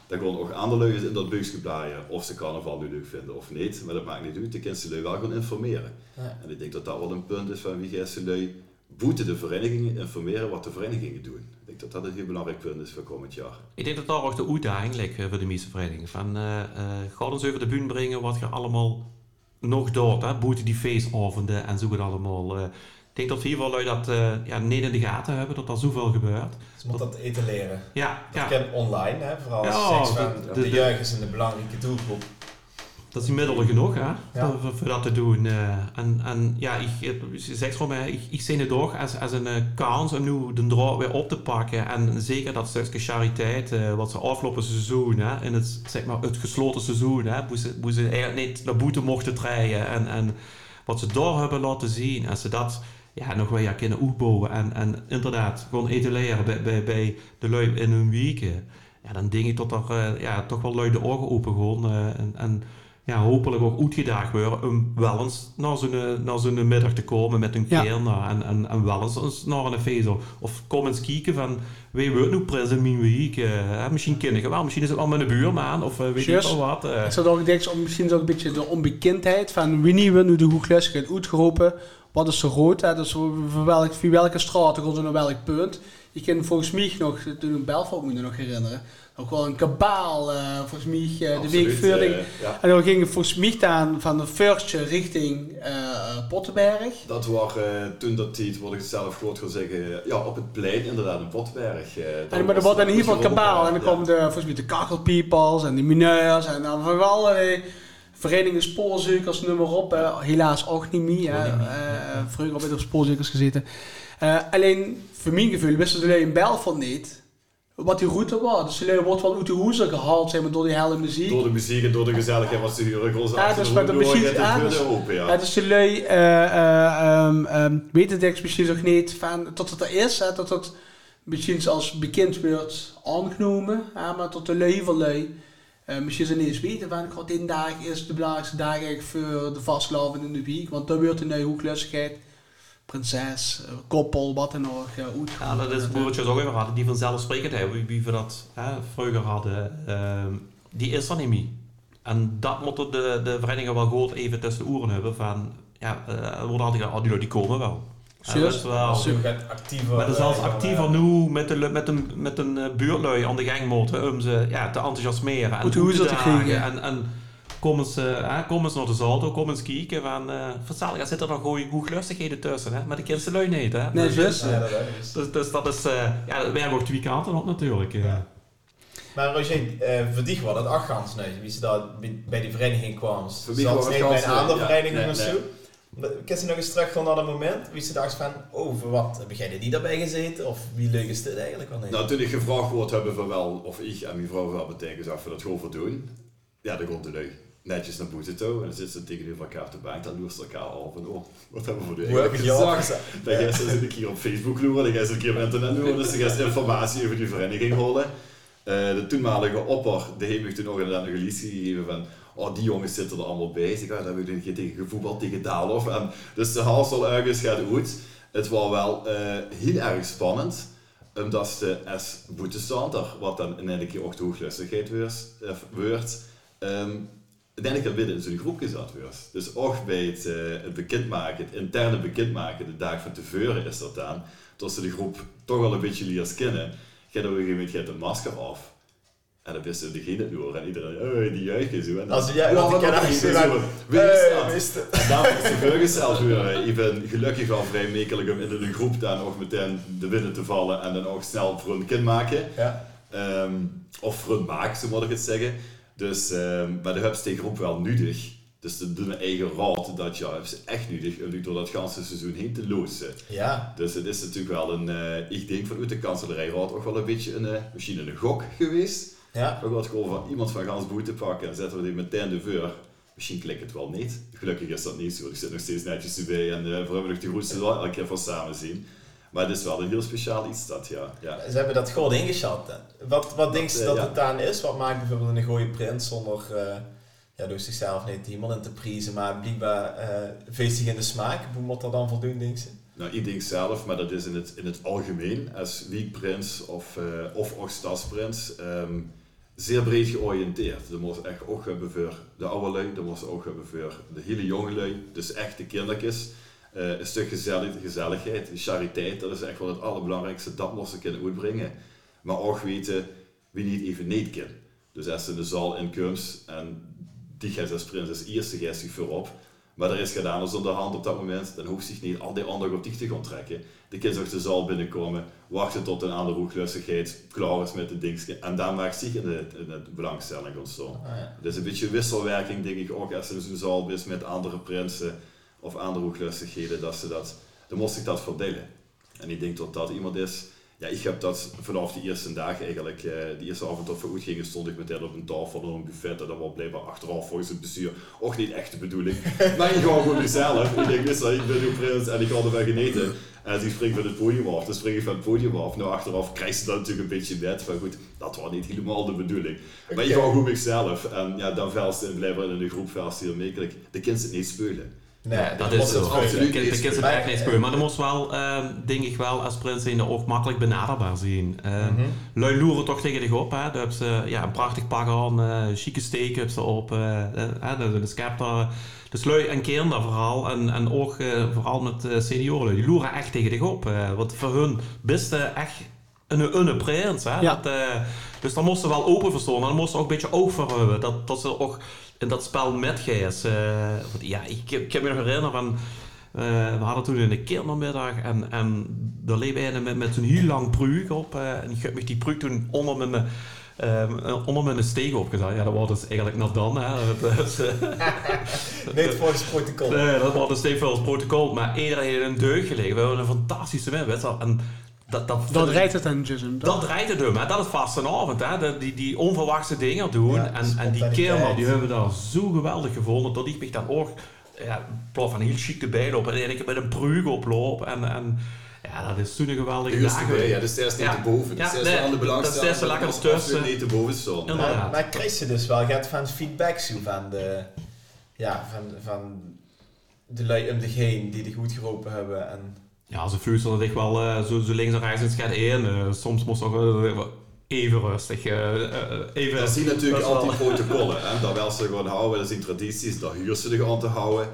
Dan gewoon ook andere lui in dat bugsje blaaien, of ze carnaval nu leuk vinden of niet. Maar dat maakt niet uit, de kunnen ze lui wel gewoon informeren. Ja. En ik denk dat dat wel een punt is van wie ze lui boeten de verenigingen informeren wat de verenigingen doen. Ik denk dat dat een heel belangrijk punt is voor komend jaar. Ik denk dat daar ook de uitdaging ligt eh, voor de meeste verenigingen. Van, eh eh, ga ons over de bühne brengen wat je allemaal nog doet. Hè? Boeten die feestavonden en zo het allemaal. eh. ik denk dat veel lui dat eh, ja, niet in de gaten hebben, dat er zoveel gebeurt. Ze moeten dat etaleren. Ja, Dat ja online, hè, vooral Ja, seks van de- de, de- jeugd is een belangrijke doelgroep. Dat is middelen genoeg hè, Ja. voor, voor, voor dat te doen. eh. en, en ja, ik, je zegt gewoon, mij, ik, ik zie het ook als, als een eh, kans om nu de draad weer op te pakken. En zeker dat stukje chariteit, eh, wat ze afgelopen seizoen, hè, in het, zeg maar, het gesloten seizoen, hè, hoe, ze, hoe ze eigenlijk niet naar boete mochten treden. En, en wat ze daar hebben laten zien, als ze dat ja, nog wel ja, kunnen opbouwen. En, en inderdaad, gewoon etaleren bij, bij, bij de lui in hun weken. Ja, dan denk ik dat er eh, ja, toch wel lui de ogen open gewoon. eh, en, en ja, hopelijk ook uitgedaagd worden om wel eens naar zo'n, naar zo'n middag te komen met hun Ja. kinderen en, en, en wel eens, naar een feest. Of kom eens kijken van, wie wordt nu prins in mijn week? eh, misschien kinderen wel, misschien is het wel met een buurman of eh, weet ik Juist. wel wat. eh. Ik zou ook denken, misschien is ook een beetje de onbekendheid van wanneer we nu de hoeklussigheid uitgeroepen. Wat is zo groot? Hè? Dus voor, welk, voor welke straat er naar welk punt? Je kan volgens mij nog, toen ik Belfort moet je nog herinneren, ook wel een kabaal, eh, volgens mij, eh, de week voor. eh, ja. En dan ging het volgens mij dan van de Furtje richting Pottenberg. Dat was toen dat tijd, word ik zelf groot gaan zeggen, ja, op het plein inderdaad, in Pottenberg. En, maar er was- wordt in ieder geval kabaal. En dan ja. komen de, volgens mij de kakkelpeoples en de mineurs en dan van allerlei verenigingen spoorzoekers, noem maar op. helaas ook niet meer. hè. Vroeger op spoorzoekers gezeten. Alleen, voor mijn gevoel, wisten de lui in Belfort niet wat die route was. Dus de lui wordt wel uit de hoezen gehaald zeg maar, door die hele muziek. Door de muziek en door de gezelligheid was de. Gewoon Ja, dus met de muziek- ja, dus- open, ja. Ja, dus de lui weten denk ik misschien nog niet van, tot het er is, hè, tot het misschien als bekend wordt aangenomen, hè, maar tot de lui van lui. eh, misschien ze niet eens weten van, god, die dag is de belangrijkste dag eigenlijk voor de vastgelopen in de week, want dan wordt een nieuwe hoeklussigheid, prinses, eh, koppel, wat dan ook, uh, Ja, dat is boertjes ook even hadden, die vanzelfsprekendheid, wie, wie we dat hè, vroeger hadden, ehm, die is er niet meer. En dat moeten de, de verenigingen wel goed even tussen de oren hebben van, ja, eh, er wordt altijd gezegd, oh, die, lui, die komen wel. Ja, je gaat actiever... Maar dat is zelfs eh, actiever eh, nu met, de, met een, met een eh, buurtlui aan de gang moeten om ze ja, te enthousiasmeren. En Goed, hoe hoe is te dat te krijgen? En, en kom, eens, eh, hè, kom eens naar de Zalto, kom eens kijken. Van, eh vertel, er zitten er goede lustigheden tussen. Hè? Maar die kinderen lui niet. Hè? Nee, dus. Ja, dat is. dus, dus dat is, eh ja, dat werkt ook twee kanten op natuurlijk. eh. Ja. Maar Roger, eh voor die was dat achtgans nu, wie ze daar bij- die vereniging kwam. Voor was ze het bij een andere ja. vereniging Nee, of nee. zo? Maar Kun je nog eens terug naar dat moment, wie ze dacht van, oh, voor wat, heb jij er niet daarbij gezeten? Of wie leuk is dit eigenlijk wel niet? Nou, toen ik gevraagd word, hebben we wel, of ik en mijn vrouw wel meteen gezegd, we dat gewoon voor doen. Ja, dan komt de lui netjes naar boete toe en dan zitten ze tegenover elkaar op de bank, dan loert ze elkaar al van, oh, wat hebben we voor heb eigenlijk? Dan gaan ze een keer op Facebook loeren, dan gaan ze een keer op internet loeren, dus dan ze informatie over die vereniging holen. Eh, de toenmalige opper, die heeft me toen inderdaad een liedje gegeven van oh, die jongens zitten er allemaal bij. Zeg, ja, dat heb ik een keer tegen gevoetbald tegen Daalhof. En dus de haal al ergens gaat uit. Het was wel eh, heel erg spannend, omdat ze als boetestander, wat dan in een keer ook de hooglustigheid wordt, eh, uiteindelijk dan binnen in zo'n groep gezet wordt. Dus ook bij het, eh, het bekendmaken, het interne bekendmaken, de dag van tevoren is dat dan, dat ze de groep toch wel een beetje leert kennen, gaat op een gegeven moment het masker af. En dan wisten degene het door en iedereen, oh, die juichen zo. En dan, Als je- ja, wat want ik wie is eh, dat? het. En dan is de zelf weer, eh, ik ben gelukkig al vrij mekelijk om in een groep dan ook meteen de winnen te vallen en dan ook snel voor een kind maken. Ja. Ehm, of voor een maak, zo moet ik het zeggen. Dus, ehm, maar de hebben die groep wel nudig. Dus ze doen een eigen raad dat ja, hebben ze echt nudig om door dat ganse seizoen heen te loodsen. Ja. Dus het is natuurlijk wel een, eh, ik denk vanuit de kanselerijraad ook wel een beetje een, eh, misschien een gok geweest. Ja. Ook wat gewoon van iemand van Gans Boete pakken en zetten we die meteen de veur. Misschien klikt het wel niet. Gelukkig is dat niet zo. Ik zit nog steeds netjes erbij en uh, voor hebben we nog de groetste elke keer van samen zien. Maar het is wel een heel speciaal iets dat, ja. ja. Ze hebben dat gewoon ingeschat. hè. Wat, wat denk je eh, dat ja. het dan is? Wat maakt bijvoorbeeld een goede prins zonder eh, ja, door zichzelf niet iemand in te prijzen, maar blijkbaar eh feestig in de smaak? Hoe moet dat dan voldoen, denk je? Nou, ik denk zelf, maar dat is in het, in het algemeen, als wiekprins of, eh of ook stadsprins, ehm, zeer breed georiënteerd. Dat moest echt ook hebben voor de oude lui, dat moest ook hebben voor de hele jonge lui, dus echt de kindertjes. Eh, een stuk gezellig, gezelligheid, chariteit, dat is echt wel het allerbelangrijkste, dat moest ze kunnen uitbrengen. Maar ook weten wie niet even niet kan. Dus als ze in de zaal inkomt en die gaat als prins als eerste gaat zich voorop, maar er is gedaan als de hand op dat moment, dan hoeft zich niet al die anderen op zich te gaan trekken. De kind zag de zaal binnenkomen, wachten tot een andere hoeklustigheid klaar is met het dingetje. En dan maakt zich in de, in de belangstelling ontstaan. Ah, ja. Is een beetje wisselwerking, denk ik, ook als ze in zo'n zaal is met andere prinsen of andere dat ze dat, dan moest ik dat verdelen. En ik denk dat dat iemand is, ja, ik heb dat vanaf de eerste dag eigenlijk, eh, de eerste avond dat we uitgingen, stond ik meteen op een tafel en een buffet en dat was blijkbaar achteraf volgens het bestuur ook niet echt de bedoeling. maar ik ga gewoon mezelf. Ik denk, wist ik ben nu prins en ik had ervan geneten. En als ik spring van het podium af, dan spring ik van het podium af. Nou, achteraf krijg je dat natuurlijk een beetje net. Van goed, dat was niet helemaal de bedoeling. Maar ik ga goed mezelf. En ja, dan velst en blijven in de groep velst heel makkelijk. De kind zit niet spelen. Nee, Ja, dat is het absoluut De de Maar- echt niet spelen. Maar dat moest wel, ehm, denk ik wel, als prins zijn, ook makkelijk benaderbaar zien. Mhm. Lui loeren toch tegen de op, hè. Daar hebben ze ja, een prachtig pak aan, eh chique steek hebben ze op, eh eh, de, de scepter. Dus lui en kinderen vooral, en, en ook eh, vooral met senioren, die loeren echt tegen de op. eh want voor hun beste echt een, een prins, hè. Ja. Dat, eh, dus daar moesten ze wel open voor staan, en daar moesten ze ook een beetje oog voor hebben. Dat, dat ze ook in dat spel met Gijs, eh, want ja, ik, ik kan me nog herinneren van... eh, we hadden toen in de kindermiddag en, en daar leep hij met, met zo'n heel lang pruik op. eh, en ik heb me die pruik toen onder mijn, eh, onder mijn steeg opgezet. Ja, dat was dus eigenlijk nog dan. Hè. Eh, Niet volgens het protocol. nee, dat was dus steeds voor het protocol. Maar iedereen heeft een deug gelegen. We hebben een fantastische wedstrijd. En dat, dat, Dat rijdt het en Jism. dat draait het hè. dat is vastenavond. Hè. De- die, die onverwachte dingen doen. Ja, en, en die kinderen die hebben daar zo geweldig gevonden. Dat ik me dan ook ja, plof van heel chic erbij lopen. En ik met een pruik oploop. En, en ja, dat is toen een geweldige Eerst dag. ja, dus is niet Ja. te boven. Ja, Dus nee, aan de dat is er lekker dat tussen. niet te boven. Inderdaad. Maar, maar krijg je dus wel gaat van feedback zo van de, ja, van, van de lui om zich heen die het goed geroepen hebben. En, Ja, ze fluisteren zich wel eh, zo, zo links en rechts in het schat in. Eh, soms moest nog eh, even rustig. even, Dat zien natuurlijk dat altijd protocollen. Hè? Dat wel ze gewoon houden, dat zijn tradities, daar huur ze zich aan te houden.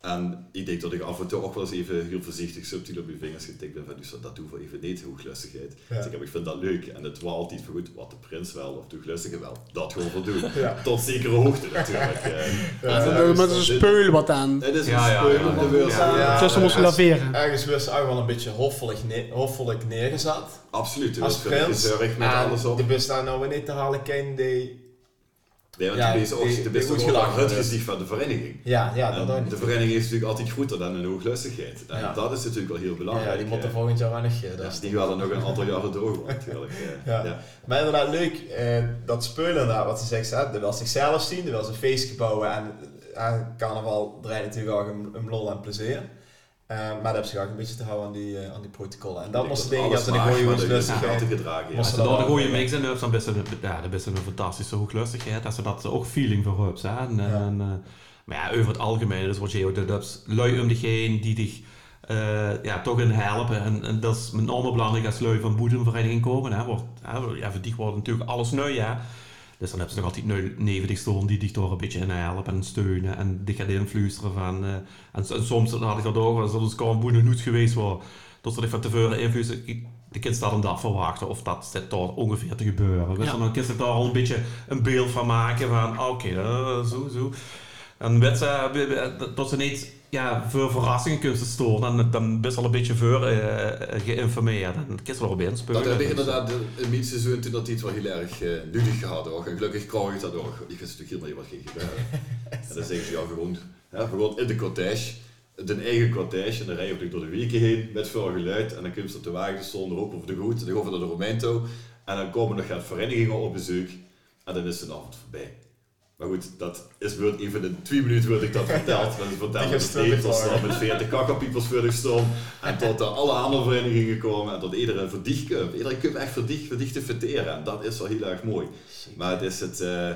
En ik denk dat ik af en toe ook wel eens even heel voorzichtig subtiel op je vingers getikt ben van dus dat doen we even niet, hooglustigheid. Ja. Dus ik, heb, ik vind dat leuk en het was altijd van goed, wat de prins wel of de hooglustige wel, dat gewoon voldoen. Ja. Tot zekere hoogte natuurlijk. eh. Ja, Met dus een speul wat aan. Het is een Ja, ja, speul ja, op de ergens- laveren. Ergens was ze ook wel een beetje hoffelijk, ne hoffelijk neergezet. Absoluut, Als prins. En alles op. de bus daar nou weer niet te halen ken die... Nee, want Ja, die is ook, die- de die ook wel het gezicht van de vereniging. Ja, ja, dat dan de vereniging is natuurlijk altijd groter dan een hooglustigheid. En Ja. dat is natuurlijk wel heel belangrijk. Ja, die moeten volgend jaar wel nog... eh, Ja, die willen nog een aantal jaren doorgaan natuurlijk. Ja. Ja. Maar inderdaad leuk, eh, dat speulen inderdaad, wat ze zegt, hè, wil zichzelf zien, dat wil een feestje bouwen en eh, carnaval draait natuurlijk ook om, om lol en plezier. Eh, maar dat hebben ze ook een beetje te houden aan die, eh, aan die protocollen. En dat Ik moesten denk dingen, als ze de goede dat altijd gedragen. Als ze dat daar de goede mix in hebben, dan is het een, fantastische hooglustigheid. Dat ze dat ook feeling voor hebben. hè. En, eh, maar ja, over het algemeen, dus wat je ook, dat is lui om degene die dich eh, ja, toch in helpen. En, en dat is met name belangrijk als lui van boedenvereniging komen. Hè, wordt, hè, ja, voor die wordt natuurlijk alles nieuw, ja. Dus dan hebben ze nog altijd nu neven dich staan die dich toch een beetje in helpen en steunen. En die gaat influisteren van... eh, en, en soms dan had ik dat ook wel, als het gewoon goed geweest was. Dat ze dich van tevoren. Ik- de kind staat hem dat verwachten of dat zit daar ongeveer te gebeuren. Je, Ja. Dan kun je daar al een beetje een beeld van maken van oké, eh, zo, zo. En weet ze, we- we- dat ze niet ja, voor verrassingen kunnen storen, dan, dan best wel een beetje voor eh, geïnformeerd. En dan kun je erop inspelen. Dat heb ik Dus, inderdaad in het midseizoen toen dat hij het wel heel erg uh, nuttig gehad ook. En gelukkig krijg ik dat ook. Ik wist natuurlijk helemaal niet wat ging gebeuren. en dan zeggen ze ja gewoon, ja, gewoon in de cottage, de eigen cottage. En dan rij je natuurlijk door de weken heen met veel geluid. En dan kun je op de wagen zonder op of de goed. Dan gaan we naar de Romeinto. En dan komen nog gaat verenigingen op bezoek. En dan is de avond voorbij. Maar goed, dat is even in twee minuten wordt ik dat verteld. Dat is verteld met gevallen. met 40 kakkerpiepers voor de stom. En tot er alle andere verenigingen komen. En tot iedereen verdicht komt. Iedereen komt echt verdicht, verdicht te verteren. En dat is wel heel erg mooi. Maar het is het... eh,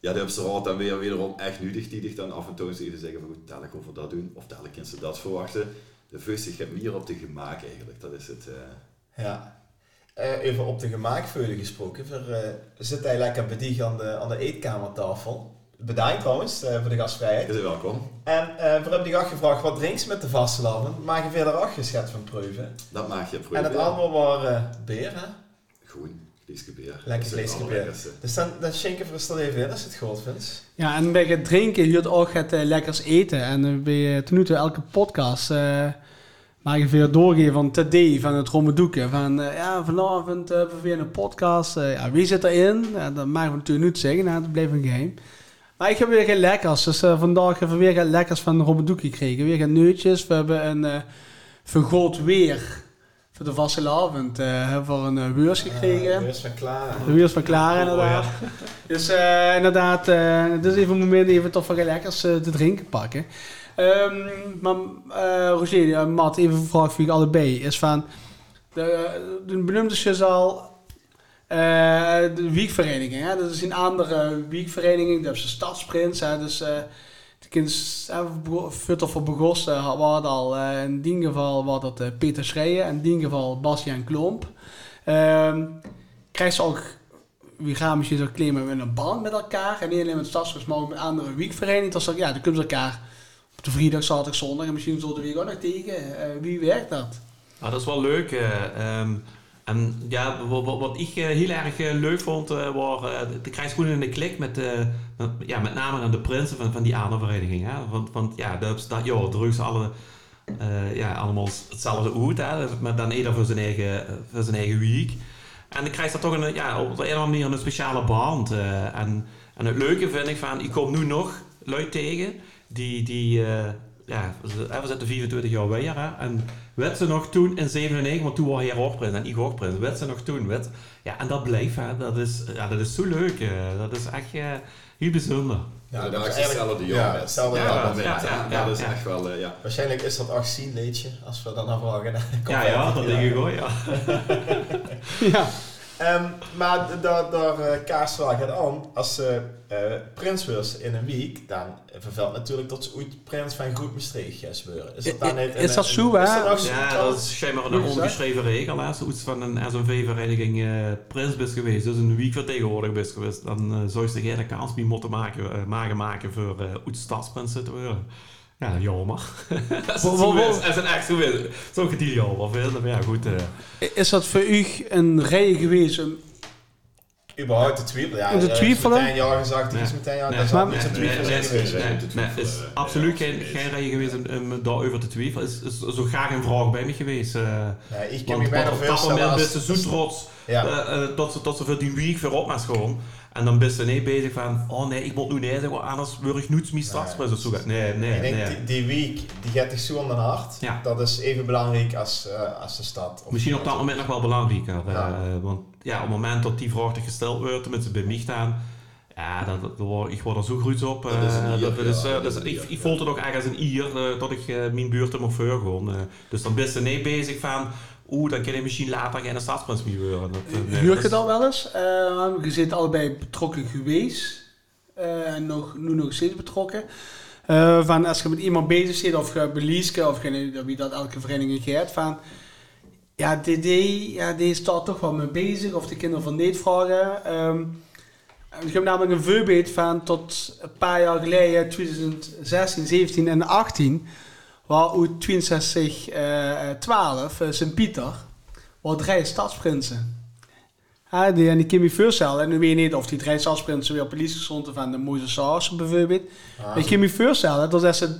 ja, de Amsterdam dan weer wederom echt nuttig die zich dan af en toe eens even zeggen van goed, dadelijk over dat doen, of dadelijk kunnen ze dat verwachten. De vuist zich meer op de gemaak eigenlijk, dat is het. eh. Ja. Eh, even op de gemaakveulen gesproken. We eh, zitten hij lekker bediend aan de, aan de eetkamertafel. Bedankt trouwens eh, voor de gastvrijheid. Je bent welkom. En eh, we hebben die gast gevraagd wat drinkt ze met de vastelavond. Mag je verder afgeschet van proeven. Dat maak je voor En het was eh, beer, hè? Groen, vleesgebeer. Lekker vleesgebeer. Dus dan, dan schenken we stel even in als je het goed vindt. Ja, en bij het drinken huurt ook het lekkers eten. En bij ten nu toe elke podcast mag je weer doorgeven van TD, van het Rommedoeken. Van eh, ja, vanavond eh, hebben we weer een podcast. Eh, ja, wie zit erin? Ja, dat mogen we natuurlijk niet zeggen, nou, dat blijft een geheim. Maar ik heb weer geen lekkers. Dus vandaag hebben we weer geen lekkers van Rommedoeken gekregen. Weer geen neutjes. We hebben een uh, vergoot weer voor de eh hebben we een uh, beurs gekregen. Uh, beurs van klaar. De wiels van klaar, inderdaad. Dus inderdaad, dit is even een moment even toch van lekkers te drinken pakken. Um, maar uh, Roger, Matt, even een vraag voor allebei. Is van, de, de benoemde je al de wiekvereniging. Hè? Dat is een andere wiekvereniging, dat is een stadsprints. Hè? Dus de kinderen Futter voor begossen waren al in die geval was dat Peter Schreijen, in die geval Bastiaan Klomp. Um, krijgt ze ook, we gaan misschien zo claimen in een band met elkaar. En niet alleen met stadsrust, maar ook met andere weekverenigingen. Dat ze, ja, dan kunnen ze elkaar de vrijdag, zaterdag, zondag en misschien de week ook nog tegen. Uh, wie werkt dat? Nou, dat is wel leuk. Uh, um, en ja, wat, wat, ik uh, heel erg leuk vond, was de krijgsgroen in de klik met, ja, met name de prinsen van, van die andere vereniging. Hè? Want, want ja, dat, dat, ja, drugs alle ja, allemaal hetzelfde uit, hè? maar dan ieder voor zijn eigen, voor zijn eigen week. En dan krijg je toch een, ja, op een of andere manier een speciale band. En, en het leuke vind ik van, ik kom nu nog luid tegen, die, die uh, ja, we zitten 24 jaar weer, hè? en werd ze nog toen in 97, want toen was hij hoogprins en ik hoogprins, werd ze nog toen, werd, ja, en dat blijft, hè? Dat, is, ja, dat is zo leuk, uh, dat is echt heel bijzonder. Ja, dat is hetzelfde jaar. Ja, hetzelfde ja, jaar. moment, ja, ja, ja, dat is ja. echt wel, uh, ja. Waarschijnlijk is dat 18 leedje, als we dan naar vragen. Ja, ja, dat denk ik wel, ja. ja. Um, maar daar, daar uh, kaarsen het aan. Als ze uh, prins was in een week, dan vervelt natuurlijk dat ze ooit prins van Groep Maastricht gaan worden. Is dat dan niet? Is dat zo, hè? Ja, dat is schijnbaar een ongeschreven regel. Als iets van een SNV-vereniging uh, prins bent geweest, dus een week vertegenwoordig bent geweest, dan uh, zou je geen kans meer moeten maken, uh, maken, maken voor uh, ooit stadsprins te worden. Ja, jammer. Zo is, het echt zo is, zou ik het niet jammer vinden. Maar ja, goed. Uh. Is dat voor u een reden geweest om überhaupt te twijfelen. Ja, te twijfelen? meteen jaar gezegd, die is meteen jaar. Nee, dat is maar, niet nee, te twijfelen nee, geweest. Nee, nee, nee, is absoluut geen, geen reden geweest om, daarover te twijfelen. Is, is zo graag een vraag bij me geweest. Uh, nee, ik kan me bijna Op dat moment ben ze zo trots ja. tot, ze, tot ze voor die week weer op maar schoon. En dan ben je niet bezig van, oh nee, ik moet nu nee zeggen, anders word ik nooit meer stadsprins of zo. Nee, nee, ik denk nee. Die, die week, die gaat zich zo aan de hart. Ja. Dat is even belangrijk als, uh, als de stad. Of Misschien op dat moment nog wel belangrijker. Ja. Uh, want ja, op het moment dat die vraag gesteld wordt, tenminste bij mij staan, ja, dat, dat, ik word er zo goed op. Dat is een dat, ier, is, ja, dat is, ik, ik voelde het ook als een ier dat ik mijn buurt mocht voor gewoon. dus dan ben je niet bezig van oeh, dan kan je misschien later geen stadsprins meer worden. Huur je dat wel eens? Uh, je zit allebei betrokken geweest. Uh, en nog, nu nog steeds betrokken. Uh, van als je met iemand bezig zit, of je of je, wie dat elke vereniging gaat, van ja, DD, ja, die staat toch wel mee bezig, of de kinderen van dit vragen. Um, ik heb namelijk een voorbeeld van tot een paar jaar geleden, 2016, 17 en 18 waar uit 62, uh, 12, uh, Sint-Pieter, wat drie stadsprinsen. Ja, die, en die voorstellen, en nu weet je niet of die drie stadsprinsen weer politie stonden van de Moeze Saus bijvoorbeeld. Ah. Kan me voorstellen dat als ze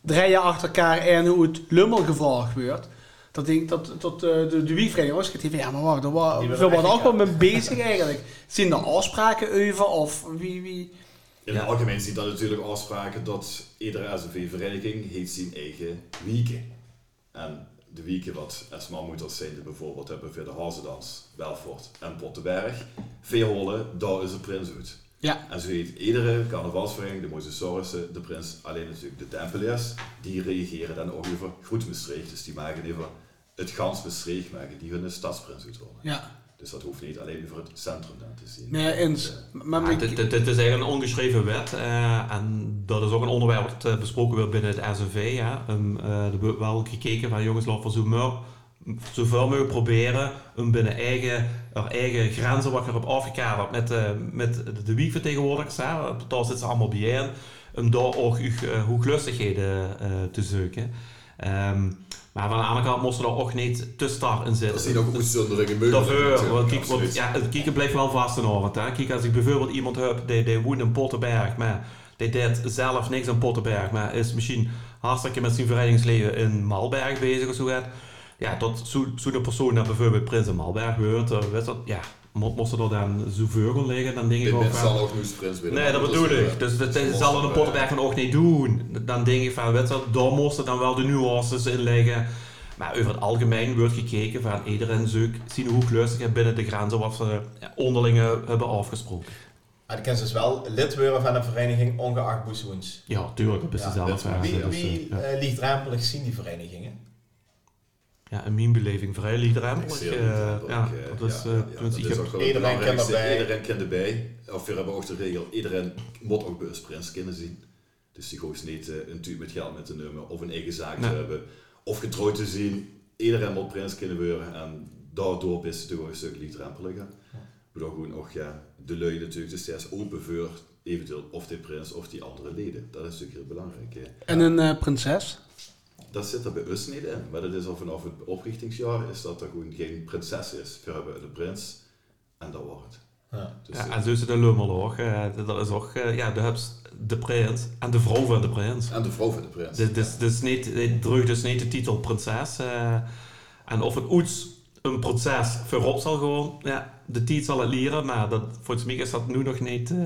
drie jaar achter elkaar en hoe het lummel gevraagd wordt, dat ik dat, dat eh, de, de wiegvereniging was van ja, maar wacht, daar wa- Die we worden ook wel mee bezig eigenlijk. Zijn er afspraken over of wie, wie? In het algemeen ziet dat natuurlijk afspraken dat iedere SNV-vereniging heeft zijn eigen wieken. En de wieken wat Esma-moeders zijn, die bijvoorbeeld hebben voor de Hazendans, Belfort en Pottenberg, Veerholen, daar is de prins uit. Ja. En zo heet iedere carnavalsvereniging, de Mosasaurissen, de prins, alleen natuurlijk de Tempeliers, die reageren dan ook over goed Maastricht. Dus die maken over het gans Maastricht maken, die hun stadsprins uitrollen. Ja. Dus dat hoeft niet alleen over het centrum dan te zien. Nee, eens. Maar Ja, ik- dit, dit, dit is eigenlijk een ongeschreven wet eh, en dat is ook een onderwerp dat eh, besproken wordt binnen het SNV. Ja. Um, eh, er wordt wel gekeken van jongens, laten we zo mogelijk proberen om binnen eigen, er eigen grenzen wat erop afgekaderd met, eh, met de, de wiegvertegenwoordigers, hè, daar zitten ze allemaal bijeen, om daar ook uh, hoeglustigheden uh, te zoeken. Ehm, maar van de andere kant moesten er ook niet te star in zitten. Er zijn ook uitzonderingen mogelijk. Daarvoor, want ja, het kijken blijft wel vast avond. Hè. Kijk, als ik bijvoorbeeld iemand heb die, die woont in Pottenberg, maar die deed zelf niks in Pottenberg, maar is misschien hartstikke met zijn verenigingsleven in Malberg bezig of zo. gaat. Ja, tot zo'n zo persoon dat bijvoorbeeld Prins in Malberg hoort, weet dat, ja, mo- moest er dan zo veugel liggen, dan denk ik Dit ook van... zal ook nu prins willen. Nee, dat bedoel eh, ik. Dus dat, zal eh, Pottenberg van ook niet doen. Dan denk ik van, weet je, daar moesten dan wel de nuances in liggen. Maar over het algemeen wordt gekeken van iedereen zoekt zien hoe lustig binnen de grenzen wat ze ja, onderling eh, hebben afgesproken. Maar kan dus wel lid worden van een vereniging, ongeacht boezoens. Ja, tuurlijk, dat is Ja, dezelfde vraag. Wie, Dus, wie eh, ja. eh, liefdrempelig zien die verenigingen? Ja, in mijn beleving vrij liefdrempelig. Zeer eh, ja, dat is, eh, dat ik is heb- ook Iedereen erbij. Iedereen kan erbij. Of we hebben ook de regel, iedereen moet ook een prins kunnen zien. Dus die hoeft niet eh, een tuut met geld met te nemen of een eigen zaak Nee. te hebben. Of getrouwd te zien. Iedereen moet prins kunnen worden. En daardoor is het toch ook een stuk liefdrempeliger. Maar dan gewoon ook ja, de lui natuurlijk dus steeds open voor eventueel of die prins of die andere leden. Dat is natuurlijk heel belangrijk. Hè. En een eh, prinses. Dat zit er bij ons niet in. Maar dat is al vanaf het oprichtingsjaar is dat er gewoon geen prinses is. We hebben de prins en dat wordt het. Ja. Dus, ja, eh, en zo is het in Lummel ook. eh, dat is ook, eh, ja, de hebt de prins en de vrouw van de prins. en de vrouw van de prins. Dus, dus, dus niet, het drukt dus niet de titel prinses. eh, en of het oets een proces voorop zal gewoon, ja, de tijd zal het leren, maar dat, volgens mij is dat nu nog niet eh,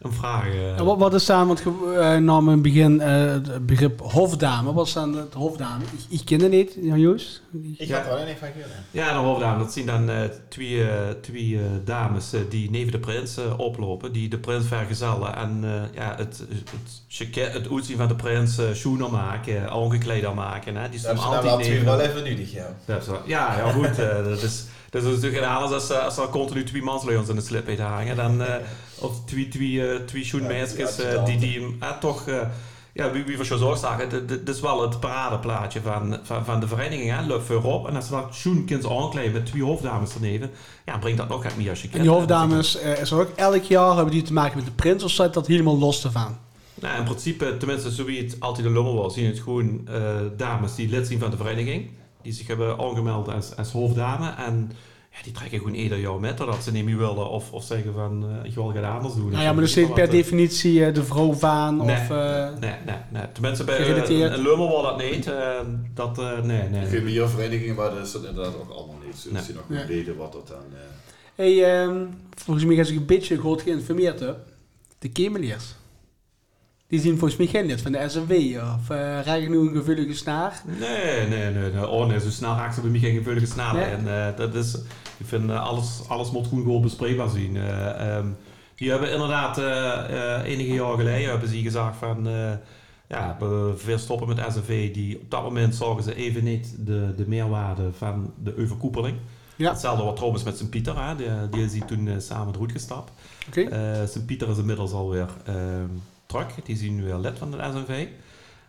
een vraag. eh. Wat, wat is dan, want je uh, nam in het begin eh, het begrip hofdame. Wat is dan het hofdame? Ik, ik ken het niet, Jan Joos. Ik Ja. had er wel niet van. Ja, de hoofddame, dat zien dan eh, twee, eh, twee eh, dames eh, die neven de prins eh, oplopen, die de prins vergezellen en eh, ja, het, het, het uitzien van de prins eh schoenen maken, eh, aangekleed maken. Hè. Die Dat ze dan wel even nodig, ja. Dat is Ja, ja goed. eh, dat, is, dat is natuurlijk gedaan als, als, als er continu twee mansleons in de slip heeft hangen. Dan, eh, of twee, twee, eh, twee schoenmeisjes Ja, eh, die, die hem toch... eh, ja, wie, wie we zo zagen, dit is wel het paradeplaatje van, van, van de vereniging. Hè? Loop voorop. En als ze dat schoenkind aankleden met twee hoofddames erneven, ja, brengt dat nog wat meer als je En die hoofddames eh, is er ook elk jaar hebben die te maken met de prins of staat dat helemaal los ervan? Nou, in principe, tenminste, zo wie het altijd de lummel was, zien het gewoon eh, dames die lid zijn van de vereniging. Die zich hebben aangemeld als, als hoofddame. En ja, die trekken gewoon ieder jaar met, dat ze niet meer willen. Of, of zeggen van, eh, ik wil het anders doen. Nou ja, maar er zit per eh, definitie eh, de vrouw van Nee, of... eh, Nee, nee, nee. Tenminste, bij uh, een lummel was dat niet. dat, eh, nee, nee. Er zijn meer verenigingen, maar dat is dat inderdaad ook allemaal niet. Dus Nee. nog een reden wat dat dan... eh, Hey, ehm, volgens mij als ik een beetje goed geïnformeerd heb, de Kemeliers. Die zien volgens mij geen lid van de SNW. Of uh, ik nu een gevoelige snaar? Nee, nee, nee, nee. Oh nee, zo snel raakt ze bij mij geen gevoelige snaar. Nee. En eh, dat is, ik vind eh, alles, alles moet gewoon gewoon bespreekbaar zien. Ehm, die hebben inderdaad enige jaar geleden hebben ze gezegd van, ja, we veel stoppen met SNV. Die, op dat moment zagen ze even niet de, de meerwaarde van de overkoepeling. Ja. Hetzelfde wat trouwens met Sint-Pieter, hè. Die, die is toen samen eruit gestapt. Oké. Eh, Sint-Pieter is inmiddels alweer ehm terug. Die zijn nu weer lid van de SNV.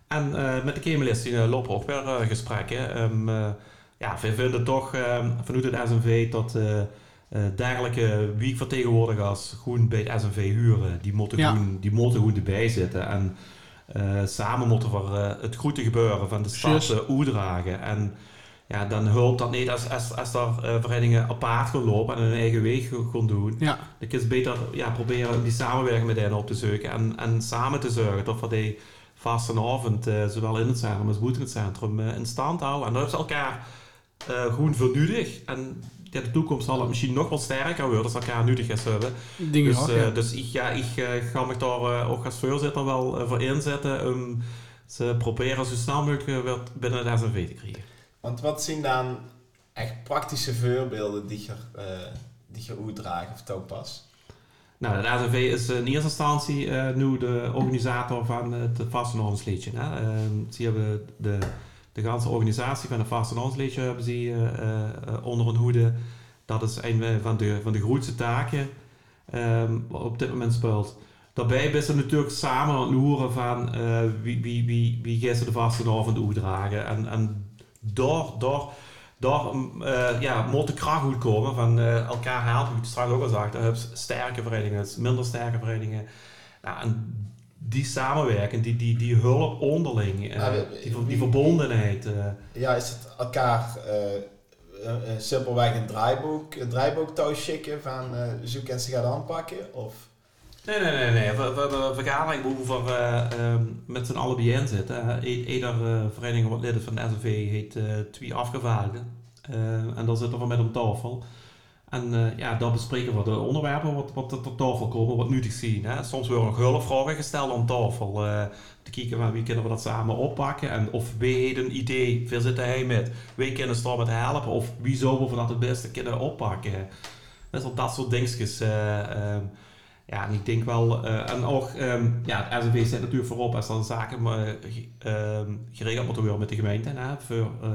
En eh, met de Kemelist die, eh, lopen ook weer eh, gesprekken. Eh, ja, wij vinden toch ehm, vanuit het SNV dat dergelijke wiekvertegenwoordigers gewoon bij het SNV huren. Die moeten, Ja. die moeten erbij zitten. En samen moeten we het goede gebeuren van de stad uh, dragen. En ja, dan helpt dat niet als, als, als er eh, verenigingen apart gaan lopen en hun eigen weg gaan doen. Ja, Dan kun je beter ja, proberen die samenwerking met hen op te zoeken en, en samen te zorgen dat we die vastenavond, eh zowel in het centrum als buiten het centrum, eh, in stand houden. En dat ze elkaar gewoon nodig. En ja, de toekomst zal het misschien nog wel sterker worden als elkaar nodig is hebben. Dus, ook, ja. dus ik, ja, ik ga me daar ook als voorzitter wel voor inzetten om ze proberen zo snel mogelijk weer binnen de SNV te krijgen. Want wat zien dan echt praktische voorbeelden die je, eh die je of toepas? Nou, de AZV is in eerste instantie eh, nu de organisator van het Vastenavondsliedje. Hè. Ehm, ze hebben de, de ganse organisatie van het Vastenavondsliedje hebben ze eh, eh, onder hun hoede. Dat is een van de, van de grootste taken wat op dit moment speelt. Daarbij ben ze natuurlijk samen aan het loeren van eh, wie, wie, wie, wie ze de vastenavond uitdragen. En, en daar, daar, daar mm, eh, ja, moet de kracht goed komen van eh, elkaar helpen. Ik straks ook al zag, daar heb je sterke verenigingen, minder sterke verenigingen. Nou, en die samenwerking, die, die, die hulp onderling, eh, Ah, die, verbondenheid. Ja, is het elkaar simpelweg een draaiboek, een draaiboek thuis schikken van eh zo kan ze gaan aanpakken? Of Nee, nee, nee, nee. We, hebben een vergadering waar we eh, ehm, met z'n allen bijeen zitten. Uh, Ieder eh, vereniging wat lid van de SNV heeft eh, twee afgevaardigden. En daar zitten we met om tafel. En ja, daar bespreken we de onderwerpen wat, wat er tot tafel komen, wat nuttig zien. Hè. Soms worden nog hulpvragen gesteld aan tafel. te kijken van wie kunnen we dat samen oppakken. En of wie heeft een idee, veel zitten hij met. Wie kunnen ze met helpen. Of wie zouden we dat het beste kunnen oppakken. Is dat soort dingetjes. eh, ehm, ja, en ik denk wel, eh, en ook, ehm, ja, het SNV zit natuurlijk voorop als dan zaken maar, ge- ehm, geregeld moeten worden met de gemeente. Hè, voor, eh,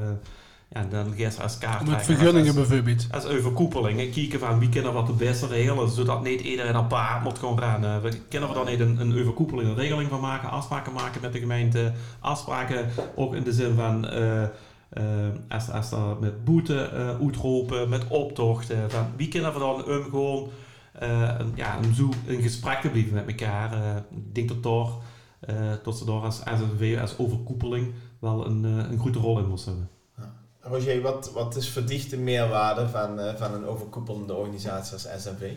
ja, dan ze als kaart Met vergunningen als, bijvoorbeeld. als overkoepelingen, kijken van wie kunnen wat het beste regelen, zodat niet iedereen apart moet gaan rennen. We kunnen we dan niet een, een overkoepeling, een regeling van maken, afspraken maken met de gemeente, afspraken ook in de zin van... eh, eh, als, als er met boete eh uitroepen, met optochten, van wie kunnen we dan um, gewoon eh, een, ja, om zo in gesprek te blijven met elkaar. Eh, ik denk dat, daar, eh, dat ze daar als SNV, als overkoepeling, wel een, eh, een grote rol in moesten hebben. Roger, wat, wat is verdichte meerwaarde van, eh, van een overkoepelende organisatie als SNV?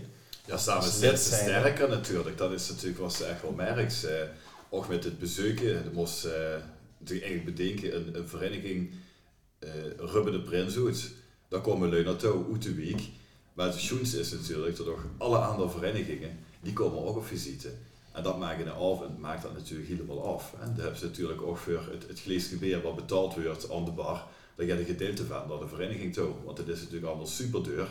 Ja, samen zijn, sterker natuurlijk. Dat is natuurlijk wat ze echt wel merkt. Eh, ook met het bezoeken. Je moest eh, natuurlijk eigenlijk bedenken, een, een vereniging eh Rubber de Prins. Daar komen lui naartoe, uit de week. Maar het schoonste is natuurlijk dat ook alle andere verenigingen, die komen ook op visite. En dat maakt in de avond maakt dat natuurlijk helemaal af. Hè. Dan hebben ze natuurlijk ook voor het, het vleesgeweer wat betaald wordt aan de bar. Daar gaat een gedeelte van naar de vereniging toe. Want het is natuurlijk allemaal super duur.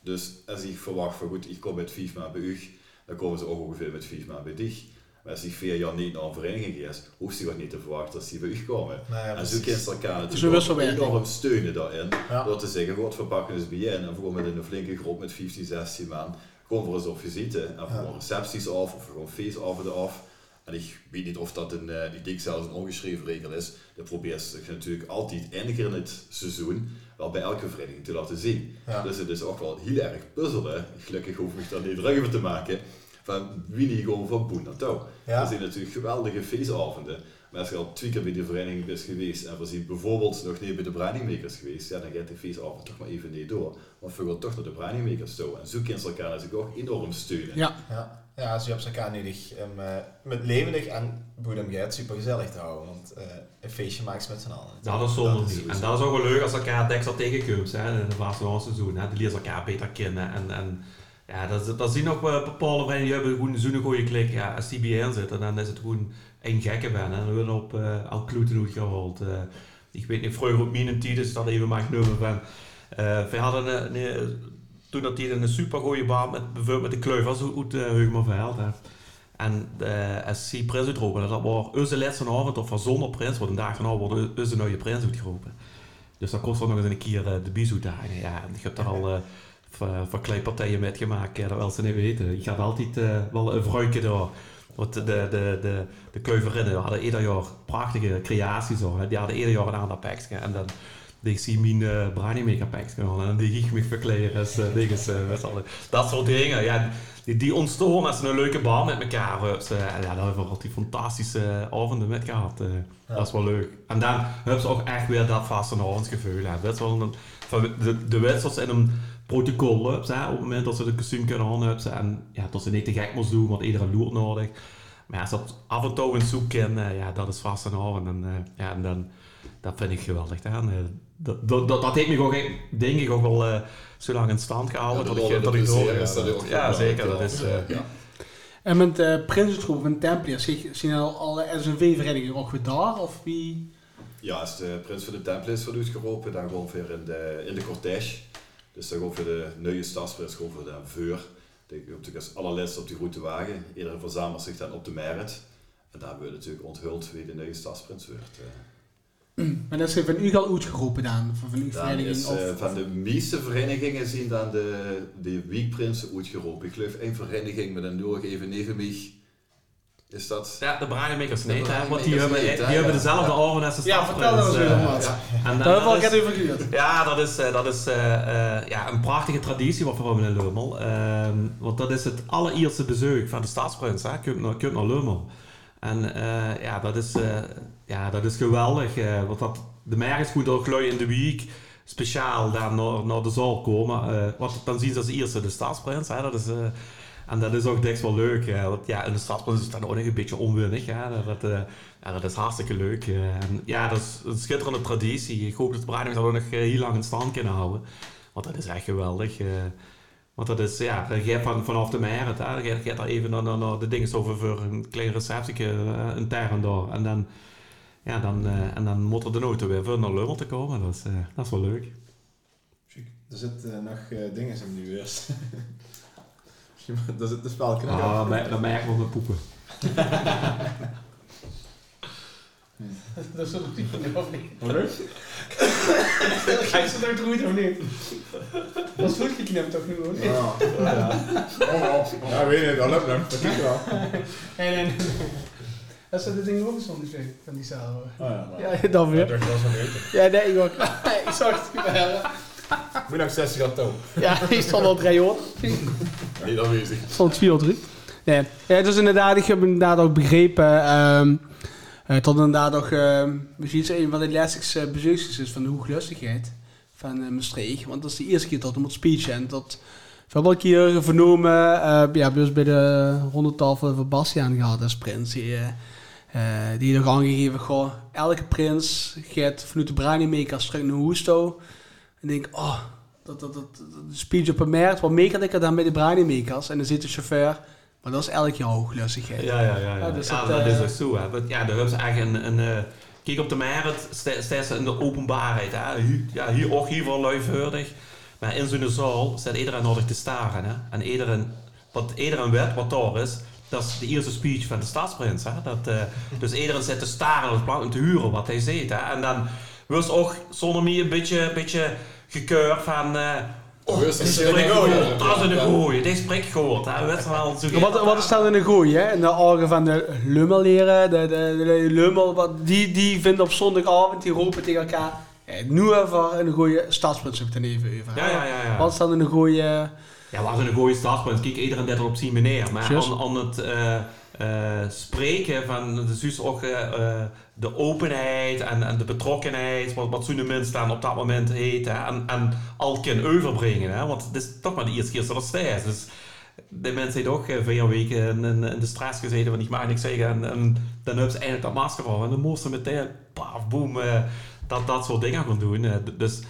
Dus als ik verwacht van goed, ik kom met vijf maanden bij u, dan komen ze ook ongeveer met vijf maanden bij dich. Maar als ik vier jaar niet naar een vereniging ga, hoeft ze ook niet te verwachten dat ze bij u komen. Nou ja, en zo kunnen ze elkaar Zo natuurlijk ook enorm steunen daarin. Ja. Door te zeggen, god, we pakken eens bij je en gewoon met een flinke groep met 15, 16 man. Gewoon voor eens op visite. En Ja. gewoon recepties af of gewoon feestavonden af. En ik weet niet of dat een, eh, ik denk zelfs een ongeschreven regel is. Dat probeert ze natuurlijk altijd één keer in het seizoen wel bij elke vereniging te laten zien. Ja. Dus het is ook wel heel erg puzzelen. Gelukkig hoef ik daar niet druk over te maken. Van wie niet gewoon van boen naar touw. Ja. Er zijn natuurlijk geweldige feestavonden. Maar als je al twee keer bij de vereniging bent geweest en we zien bijvoorbeeld nog niet bij de Brandingmakers geweest, ja, dan gaat de feestavond toch maar even niet door. Want we gaan toch naar de Brandingmakers toe. En zo kunnen ze elkaar natuurlijk ook enorm steunen. Ja, Ja, ja ze hebben elkaar nodig om eh, met levendig en boedemgeit super gezellig te houden. Want eh, een feestje maakt ze met z'n allen. Dat is zonder Dat niet. En dat is ook wel leuk als elkaar extra tegenkomt hè, in het vastenavondseizoen. hè. Die leren elkaar beter kennen. En, en ja, dat, dat zien ook wel bepaalde verenigingen, die hebben gewoon zo'n goede klik. Ja, als die bijeen zitten, dan is het gewoon één gekke ben. En dan worden op uh, al kloeten uitgehaald. Uh, ik weet niet, vroeger op mijn tijd is dat even maar genomen van... Uh, we hadden een, een, toen dat die een super goede baan met bijvoorbeeld met de kleuvers uit uh, Heugemerveld. Hè. En uh, als die prins uitroepen, dat was onze laatste avond of van zonder prins, want een dag van worden onze nieuwe prins uitgeroepen. Dus dat kost er nog eens een keer uh, de bizoetdagen. Ja, en ik heb daar al uh, verkleedpartijen met gemaakt, dat wel ze niet weten. Je gaat altijd uh, wel een vrouwtje daar. Want de, de, de, de hadden ieder jaar prachtige creaties. Hoor. Die hadden ieder jaar een ander pakje. En dan ik zie mijn Branimaker packs gewoon en die ik me. Dus, uh, dinges, uh, dat soort dingen. Ja, die, die als ze een leuke baan met elkaar. Dus, ja, daar hebben we altijd fantastische avonden met gehad. Ja. Dat is wel leuk. En dan hebben ze ook echt weer dat vastenavondsgevoel. Ja, dat is wel een, van de, de wedstrijds in een protocol op het moment dat ze de kostuum kunnen aan hebben. En ja, dat ze niet te gek moest doen, want iedereen loert nodig. Maar als dat af en toe een zoek kennen, ja, dat is vast een avond. En, ja, en dan, dat vind ik geweldig. Hè. Dat, dat, dat, dat heeft me gewoon, denk ik, ook wel uh, zo lang in stand gehouden. Ja, dat, ik, dat ik. Dat ja, zeker. Dat is, uh, ja. En met uh, Prinsentroep en Templiers, zien al alle SNV-verenigingen ook weer daar? Of wie? Ja, als de Prins van de Templiers wordt uitgeroepen, dan gewoon weer in de, in de cortège. Dus dan gewoon voor de nieuwe stadsprins, gewoon voor de veur. Die komt als allerlaatste op die route wagen. Iedereen verzamelt zich dan op de merit. En daar hebben we natuurlijk onthuld wie de nieuwe stadsprins wordt. Maar dat is van u al uitgeroepen dan? Van, van uw vereniging? Is, of, uh, van de meeste verenigingen zien dan de, de weekprinsen uitgeroepen. Ik geloof één vereniging met een doorg even even mij. Is dat? Ja, de Braaienmakers niet, hè? Want die hebben, die hebben dezelfde oren als de Ja, vertel dat eens weer. Ja. En, Daar hebben we al even gehuurd. Ja, dat is, uh, dat is uh, uh, ja, een prachtige traditie wat we hebben in Lummel. Ehm, want dat is het allereerste bezoek van de staatsprins, hè? Kunt naar, kunt En ja, dat is, ja, dat is geweldig. want dat, de merk goed ook in de week speciaal daar naar, naar de zaal komen. wat dan zien ze als eerste de staatsprins. Hè? Dat is, en dat is ook best wel leuk. Ja. Want ja, in de stadprins is dan ook nog een beetje onwinnig. Ja. Dat, ja, dat is hartstikke leuk. Ja, dat is een schitterende traditie. Ik hoop dat de Bruinings dat nog heel lang in stand kunnen houden. Want dat is echt geweldig. Want dat is, ja, je hebt van, vanaf de merit, hè, je gaat daar even naar, naar, naar de dingen over voor een klein receptje, een terren daar. En dan, ja, dan, uh, en dan moet er de auto weer voor naar Lummel te komen. Dat is, uh, dat is wel leuk. Er zitten uh, nog dingen in nu eerst. dat zit de spel krijgen. Ah, dan merken we mijn poepen. dat is toch niet of niet? Wat is Krijg ze er goed of niet? Dat is goed geknipt toch nu hoor? Ja, ja. ja, weet je, dat lukt nog. Dat lukt wel. Nee, nee, nee. Dat zijn de dingen ook ongeveer van die zaal hoor. Oh ja, ja, dan weer. Dat was wel weten. Ja, nee, ik ook. ik zag het gebeuren. Moet nog 60 aan toe. Ja, die stond al drie hoor. Niet aanwezig. Stond 4 3. Nee. Ja, dus inderdaad, ik heb inderdaad ook begrepen. Um, tot inderdaad uh, misschien een van de laatste uh, bezoekers is van de hooglustigheid van uh, Maastricht. Want dat is de eerste keer dat hij moet speechen. En dat we hebben een keer vernomen, uh, ja, dus bij de rondetafel van Bastiaan gehad als prins. Die, uh, die nog aangegeven, goh, elke prins gaat vanuit de Branimakers terug naar Hoesto. En denk, oh, dat, dat, dat, speech op een merk, wat meeker ik dan bij de Branimakers. En dan zit de chauffeur, maar dat is elk jaar hooglustigheid. Ja, ja, ja. ja. ja, dus dat uh, is ook zo. Hè. Want, ja, daar hebben ze eigenlijk een... een uh, kijk op de merit, staat ze in de openbaarheid. Hè. Hier, ja, hier ook hier wel luiverdig. Maar in zo'n zaal staat iedereen nodig te staren. Hè. En iedereen, wat iedereen weet wat daar is, dat is de eerste speech van de staatsprins. Hè. Dat, uh, dus iedereen zit te staren op het plan om te huren wat hij zegt. Hè. En dan was ook zonder meer een beetje, beetje gekeurd van... Uh, Oh, dat is een goeie. Dat is een goeie. Dit spreekt gehoord. Hè. Weet wel, zo wat, wat is dan in een goeie? Hè? In de ogen van de lummelleren, de, de, de, de lummel, wat, die, die vinden op zondagavond, die roepen tegen elkaar. Nu even een goede ik het dan even over. Ja, ja, ja, ja. Wat is dan een goede... Ja, wat is een goede stadsprins? Kijk, iedereen dit op zien meneer. Maar aan, aan het uh, uh, spreken van de zus ook uh, de openheid en, en de betrokkenheid, wat, wat zo'n mensen dan op dat moment heet, en, en al kan overbrengen. Hè, want het is toch maar de eerste keer dat het staat. Dus de mensen heeft ook vier weken in, de stress gezeten van ik mag niks zeggen. En, dan hebben ze eigenlijk dat masker af en dan moesten ze meteen, paf, boem, dat, dat soort dingen gaan doen. Dus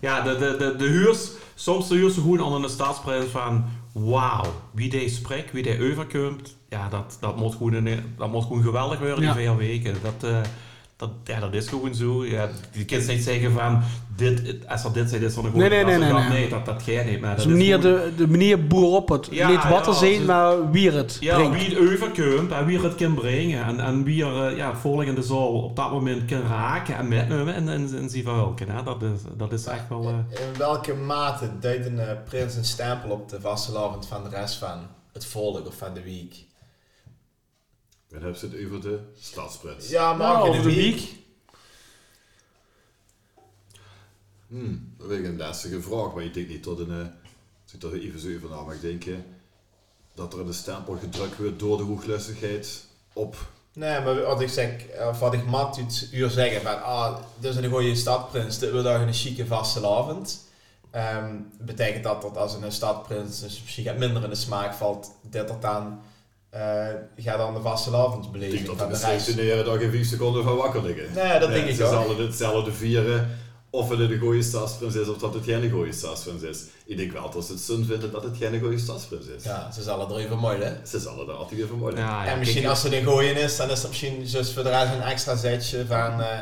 ja, de, de, de, huurs, soms de huurs gewoon onder de staatsprijs van wauw, wie deze spreekt, wie deze overkomt, ja, dat, dat, moet gewoon een, dat moet gewoon geweldig worden Ja. die vier weken. Dat, uh, dat, ja, dat is gewoon zo. Ja, je kunt niet zeggen van, dit, als er dit zit, is er een goede Nee, nee, nee, nee, nee. nee, dat, dat gaat niet. Maar Dus dat de is manier, gewoon- de, de manier boer op het. Ja, niet wat ja, er zijn, dus- maar wie het Ja, brengt. wie het overkomt en wie het kan brengen. En, en wie er uh, ja, volgende in de zaal op dat moment kan raken en metnemen en, en, en zien. Hè. Dat, is, dat is echt wel... eh, In welke mate duidt een eh, prins een stempel op de vastelavond van de rest van het volk of van de week? Dan hebben ze het over de stadsprins. Ja, maar Nou, over de week. week. Hmm, dat ik een lastige vraag, maar ik denk niet dat een... eh, Als ik daar even zo over na mag denken, dat er een stempel gedrukt wordt door de hooglustigheid op... Nee, maar wat ik zeg, of wat ik mat uur zeggen van, ah, dit is een goede stadprins, dit wil een chique vastelavond. Ehm betekent dat dat als een stadprins dus misschien gaat minder in de smaak valt, dat er dan eh gaat dan de Ik vastelavondsbeleving denk dat de beslissingen daar geen vier seconden van wakker liggen. Nee, dat denk ik Ze ook. zullen hetzelfde vieren of het een goede stadsprins is of dat het geen goede stadsprins is. Ik denk wel dat ze het zin vinden dat het geen goede stadsprins is. Ja, ze zullen er even mooi, hè? Ze zullen er altijd. Ja, ja, en misschien als het een gooien is, dan is er misschien dus voor de een extra zetje van, eh,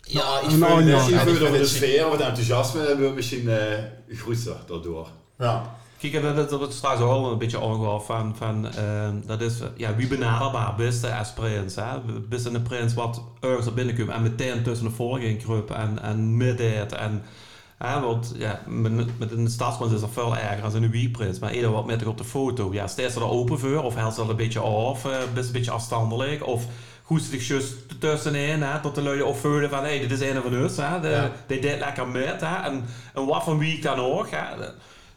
ja, ik voel Misschien en ik vind we de het sfeer of het enthousiasme hebben we misschien eh groeiter daardoor. Ja. Kijk, dat, dat, dat is straks ook al een beetje aangaf van, van ehm, dat is, ja, wie benaderbaar bist je als prins, hè? Bist een prins wat ergens er binnenkomt en meteen tussen de volk in kruipt en, en midden en, hè, want ja, met, met een stadsprins is dat veel erger dan een wiekprins, maar ieder wat met op de foto, ja, steeds ze er open voor, of helst er een beetje af, eh, best een beetje afstandelijk, of goed zich juist tussenin, hè, tot de lui ook voelen van, hé, hey, dit is een van ons, hè, de, Ja. die deed lekker met, hè, en, en wat van wie dan ook, hè,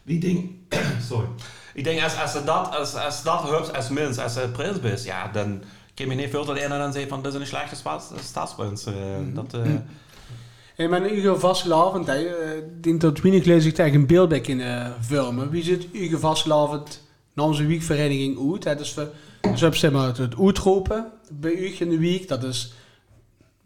de- die ding, sorry, ik denk als, als ze dat, als, als dat hubs als mens, als ze prins bent, ja, dan kan je niet veel tot een en dan zeggen van, dit is een slechte staatsprins, eh, dat, eh, Hey, maar in Ugo Vastelavond, eh, ik denk dat weinig lezen ik eigenlijk een beeld bij kunnen filmen. Wie zit Ugo Vastelavond namens de weekvereniging uit? Hè? Dus we, dus we hebben zeg maar, het, het uitroepen bij u in de week. Dat is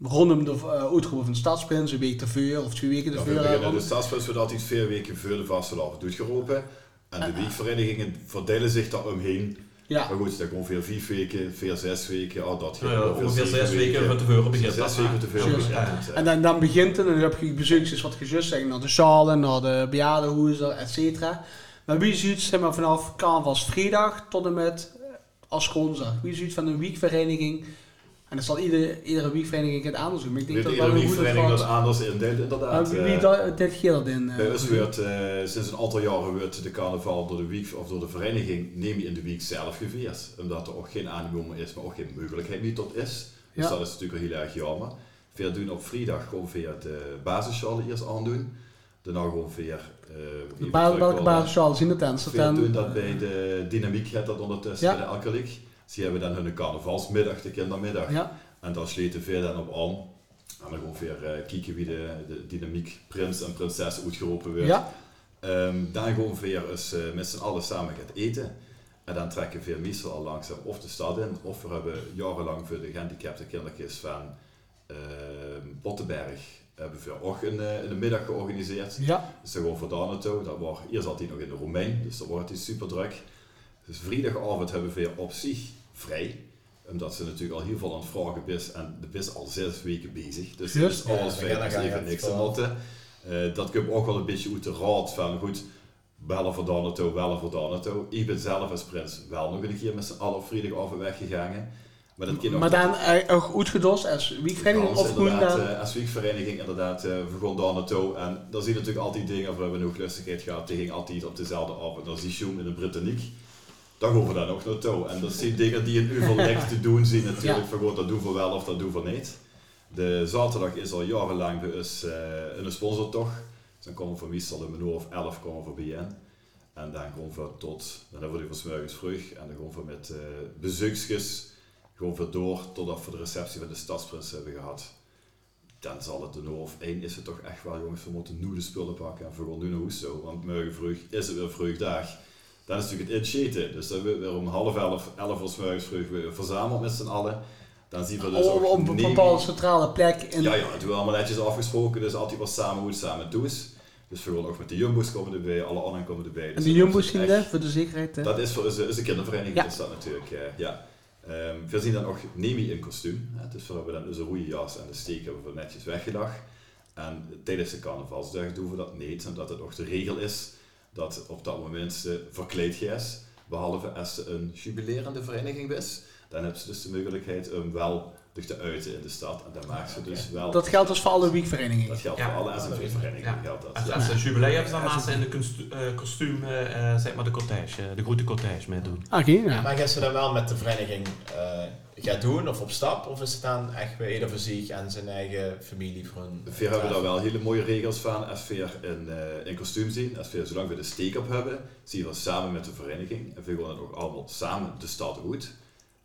rondom de uh, uitroepen van de stadsprins, een week tevoren of twee weken Ja, we tevoren. beginnen, rond- de stadsprins wordt altijd vier weken voor de vastelavond doorgeroepen. En de weekverenigingen verdelen zich daar omheen. ja. Maar goed, dat komt ongeveer vier weken, vier, zes weken, al dat Ja, ja, ongeveer zes weken van tevoren begint Zes weken maar- tevoren begint ja. eh. En dan, dan begint het en dan heb je bezoekjes, wat je juist zegt, naar de zalen, naar de bejaardenhuizen, et cetera. Maar wie ziet zeg maar, vanaf carnavalsvrijdag tot en met eh, als grondslag? Wie ziet van een weekvereniging? En dat zal iedere, iedere weekvereniging het anders doen. Maar ik denk Weet dat iedere weekvereniging dat anders indeelt, inderdaad. Maar wie eh. dat, dit keer dat in? eh, Bij ons wordt eh, sinds een aantal jaren wordt de carnaval door de week of door de vereniging neem je in de week zelf gevierd. Omdat er ook geen aanbod meer is, maar ook geen mogelijkheid meer tot is. Dus Ja. dat is natuurlijk wel heel erg jammer. We doen op vrijdag gewoon via de basisscholen eerst aandoen. Daarna gewoon via... de ba- welke basisschool zien het dan? We doen dat bij de Dynamiek, gaat dat ondertussen Ja. bij de Alkalik. Ze hebben dan hun carnavalsmiddag, de kindermiddag. Ja, En daar sleten we dan op aan. En dan gewoon weer eh, kijken wie de, de dynamiek prins en prinses uitgeroepen wordt. ja, Ehm, dan gewoon weer eens eh, met z'n allen samen gaat eten. En dan trekken we meestal al langzaam of de stad in, of we hebben jarenlang voor de gehandicapte kindertjes van ehm Bottenberg hebben we ook een, eh, een middag georganiseerd. ja. Dus dan gewoon voor daar naartoe. Dat was, eerst zat hij nog in de Romein, dus dan wordt hij super druk. Dus vrijdagavond hebben we weer op zich vrij. Omdat ze natuurlijk al heel veel aan het vragen is en de is al zes weken bezig. Dus is alles Ja, ga je even niks aan moeten. Eh, dat komt ook wel een beetje uit de raad van goed, bellen voor naartoe, bellen voor naartoe. Ik ben zelf als prins wel nog een keer met z'n allen op vrijdagavond weggegaan. Maar dat Maar dan eh, ook uitgedost als of gewoon dan... eh, als weekvereniging inderdaad, daar naartoe. En dan zie je natuurlijk altijd dingen, of we hebben ook lustigheid gehad, die ging altijd op dezelfde avond. Dan zie je in de Britanniek. Dan gaan we daar nog naartoe. En dat zijn dingen die in overleg te doen zien natuurlijk. Van goed, dat doen we wel of dat doen we niet. De zaterdag is al jarenlang bij ons eh, een sponsortocht. Dus dan komen we van meestal een minuut of elf komen we bij in. En dan gaan we tot, dan hebben we van vroeg. En dan gaan we met eh bezoekjes gewoon weer door totdat we de receptie van de stadsprins hebben gehad. Dan zal het de nul of één is het toch echt wel, jongens, we moeten nu de spullen pakken en we gaan nu naar huis zo. Want morgen vroeg is het weer vroeg Dan is natuurlijk het inchaten. Dus hebben we weer om half elf, elf uur 's morgens vroeg weer verzameld met z'n allen. Dan zien we dus op, ook op een bepaalde centrale plek in... ja, ja, het hebben we allemaal netjes afgesproken, dus altijd wat samen hoe het samen doen is. Dus we gaan ook met de jumbo's komen erbij, alle anderen komen erbij. En Dus dat jumbo's is we voor de zekerheid. hè? dat is voor onze, onze kindervereniging, Ja. is dat natuurlijk, eh, ja. Ehm, we zien dan ook Nemi in kostuum, hè, dus we hebben dan onze roeie jas en de steek hebben we netjes weggedacht. En tijdens de carnavalsdag doen we dat niet, omdat het ook de regel is dat op dat moment ze verkleed is, behalve als ze een jubilerende vereniging is. Dan hebben ze dus de mogelijkheid om wel dus te uiten in de stad. En dat maakt ze dus wel... Dat geldt dus voor alle weekverenigingen. Dat geldt Ja. voor alle SNV-verenigingen. Ja. geldt dat. Als, als een jubileum hebben ze dan naast in de eh, kostuum, eh, eh, zeg maar de cortège, de grote cortège mee doen. Oké, ja. Maar gaan ze dan wel met de vereniging eh gaat doen of op stap? Of is het dan echt bij ieder voor zich en zijn eigen familie voor hun? We hebben daar wel hele mooie regels van. Als we in, eh, in kostuum zien, als we, zolang we de steek op hebben, zien we samen met de vereniging. En we het ook allemaal samen de stad uit.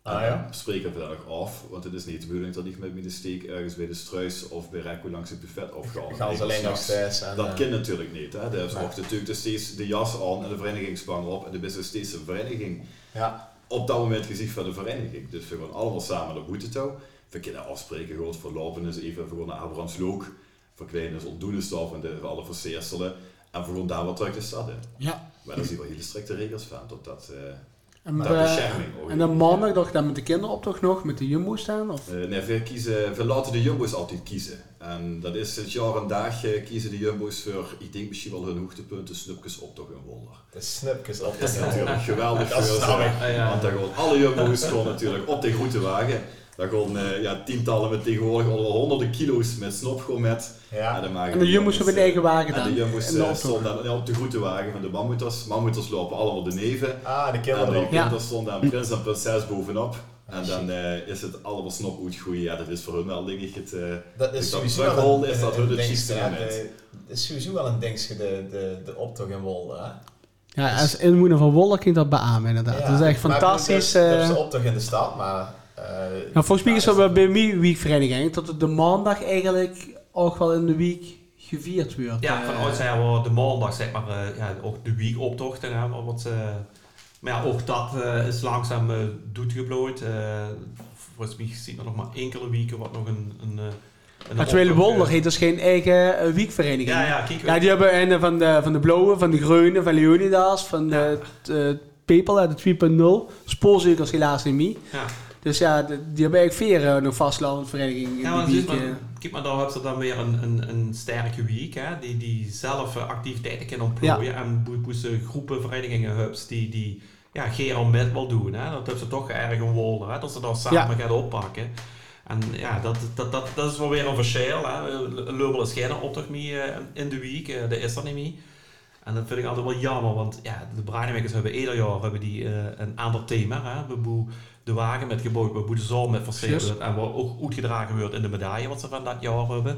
Ah, En ja? dan spreken we dat ook af, want het is niet de bedoeling dat ik met mijn steek ergens bij de struis of bij Rekko langs het buffet afga. Gaan ze alleen nog steeds en... Dat eh, kan natuurlijk niet. Hè. Daar Nee. ook natuurlijk dus steeds de jas aan en de verenigingspang op. En er is dus steeds een vereniging Ja, op dat moment gezicht van de vereniging. Dus we gaan allemaal samen naar Boetetouw. We kunnen afspreken, gewoon verlopen is even gaan naar Abrams Look. Voor kleine is ontdoende stof en de, voor alle verseerselen. En gaan daar wat terug de stad in. ja. Maar daar zien we hele strikte regels van. Tot dat, eh En, dat eh, en dan maandag toch dan met de kinderoptocht nog, met de jumbo staan? Of? Eh, nee, we, kiezen, we laten de jumbo's altijd kiezen. En dat is het jaar en dag eh, kiezen de jumbo's voor, ik denk misschien wel hun hoogtepunten, snoepjes, optocht en wonder. de snipjes op Dat is de natuurlijk geweldig Dat voor ze. Ah, ja. Want dan gaan alle jumbo's gewoon natuurlijk op de grote wagen. Dan gaan eh, ja, tientallen met tegenwoordig al wel honderden kilo's met snop gewoon met. Ja, dan maken En de jumbo's jongens, hebben een eigen wagen En dan. de jumbo's de eh, stonden dan, ja, op de grote wagen van de mammoeters. Mammoeters lopen allemaal de neven. ah, de En kinderen de ook. Ja. kinderen stonden aan prins en prinses bovenop. En dan eh, is het allemaal snop uitgroeien. Ja, dat is voor hun wel dingetje. Het, eh, Dat is Dus dat sowieso wel een, is dat een hun het. De- Het is sowieso wel een dingetje, de, de, de optocht in Wolde. Hè? Ja, als inwoner van Wolle kan je dat beamen inderdaad. Ja, dat is echt goed, fantastisch. Dat is, dat is eh. de optocht in de stad, maar... eh, nou, volgens mij is ja, dat bij mijn weekvereniging, dat het de maandag eigenlijk ook wel in de week gevierd wordt. Ja, Eh, van oudsher we de maandag zeg maar, eh, ja, ook de weekoptochten. Hè, maar wat, maar ja, ook dat is langzaam doetgeblooid. Volgens mij ziet men nog maar enkele weken wat nog een... een, Wolder eh, heeft dus geen eigen weekvereniging. Ja, ja, kijk. Ja, die hebben een van de, van de Blauwe, van de Groene, van Leonidas, van de, de Pepel, uit de 2.0. Spoorzekers helaas niet meer. ja. Dus ja, die hebben eigenlijk vier eh, nog vastloopend vereniging in Ja, want week. man, eh. maar, daar hebben ze dan weer een, een, een sterke week, hè, die, die zelf eh, activiteiten kunnen ontplooien. En boe- boezen groepen, verenigingen, hubs, die, die ja, met wil doen. Hè. Dat hebben ze toch erg een wolder, hè, dat ze dat samen Ja. gaan oppakken. En ja, dat, dat, dat, dat is wel weer een verschil. Hè. Lubbel is geen optocht meer eh, in de week, dat is er niet meer. En dat vind ik altijd wel jammer, want ja, de Brainmakers hebben ieder jaar hebben die, eh, een ander thema. Hè. We boe de wagen met gebouwd, we boe de zaal met Yes. wordt en wat ook uitgedragen wordt in de medaille wat ze van dat jaar hebben.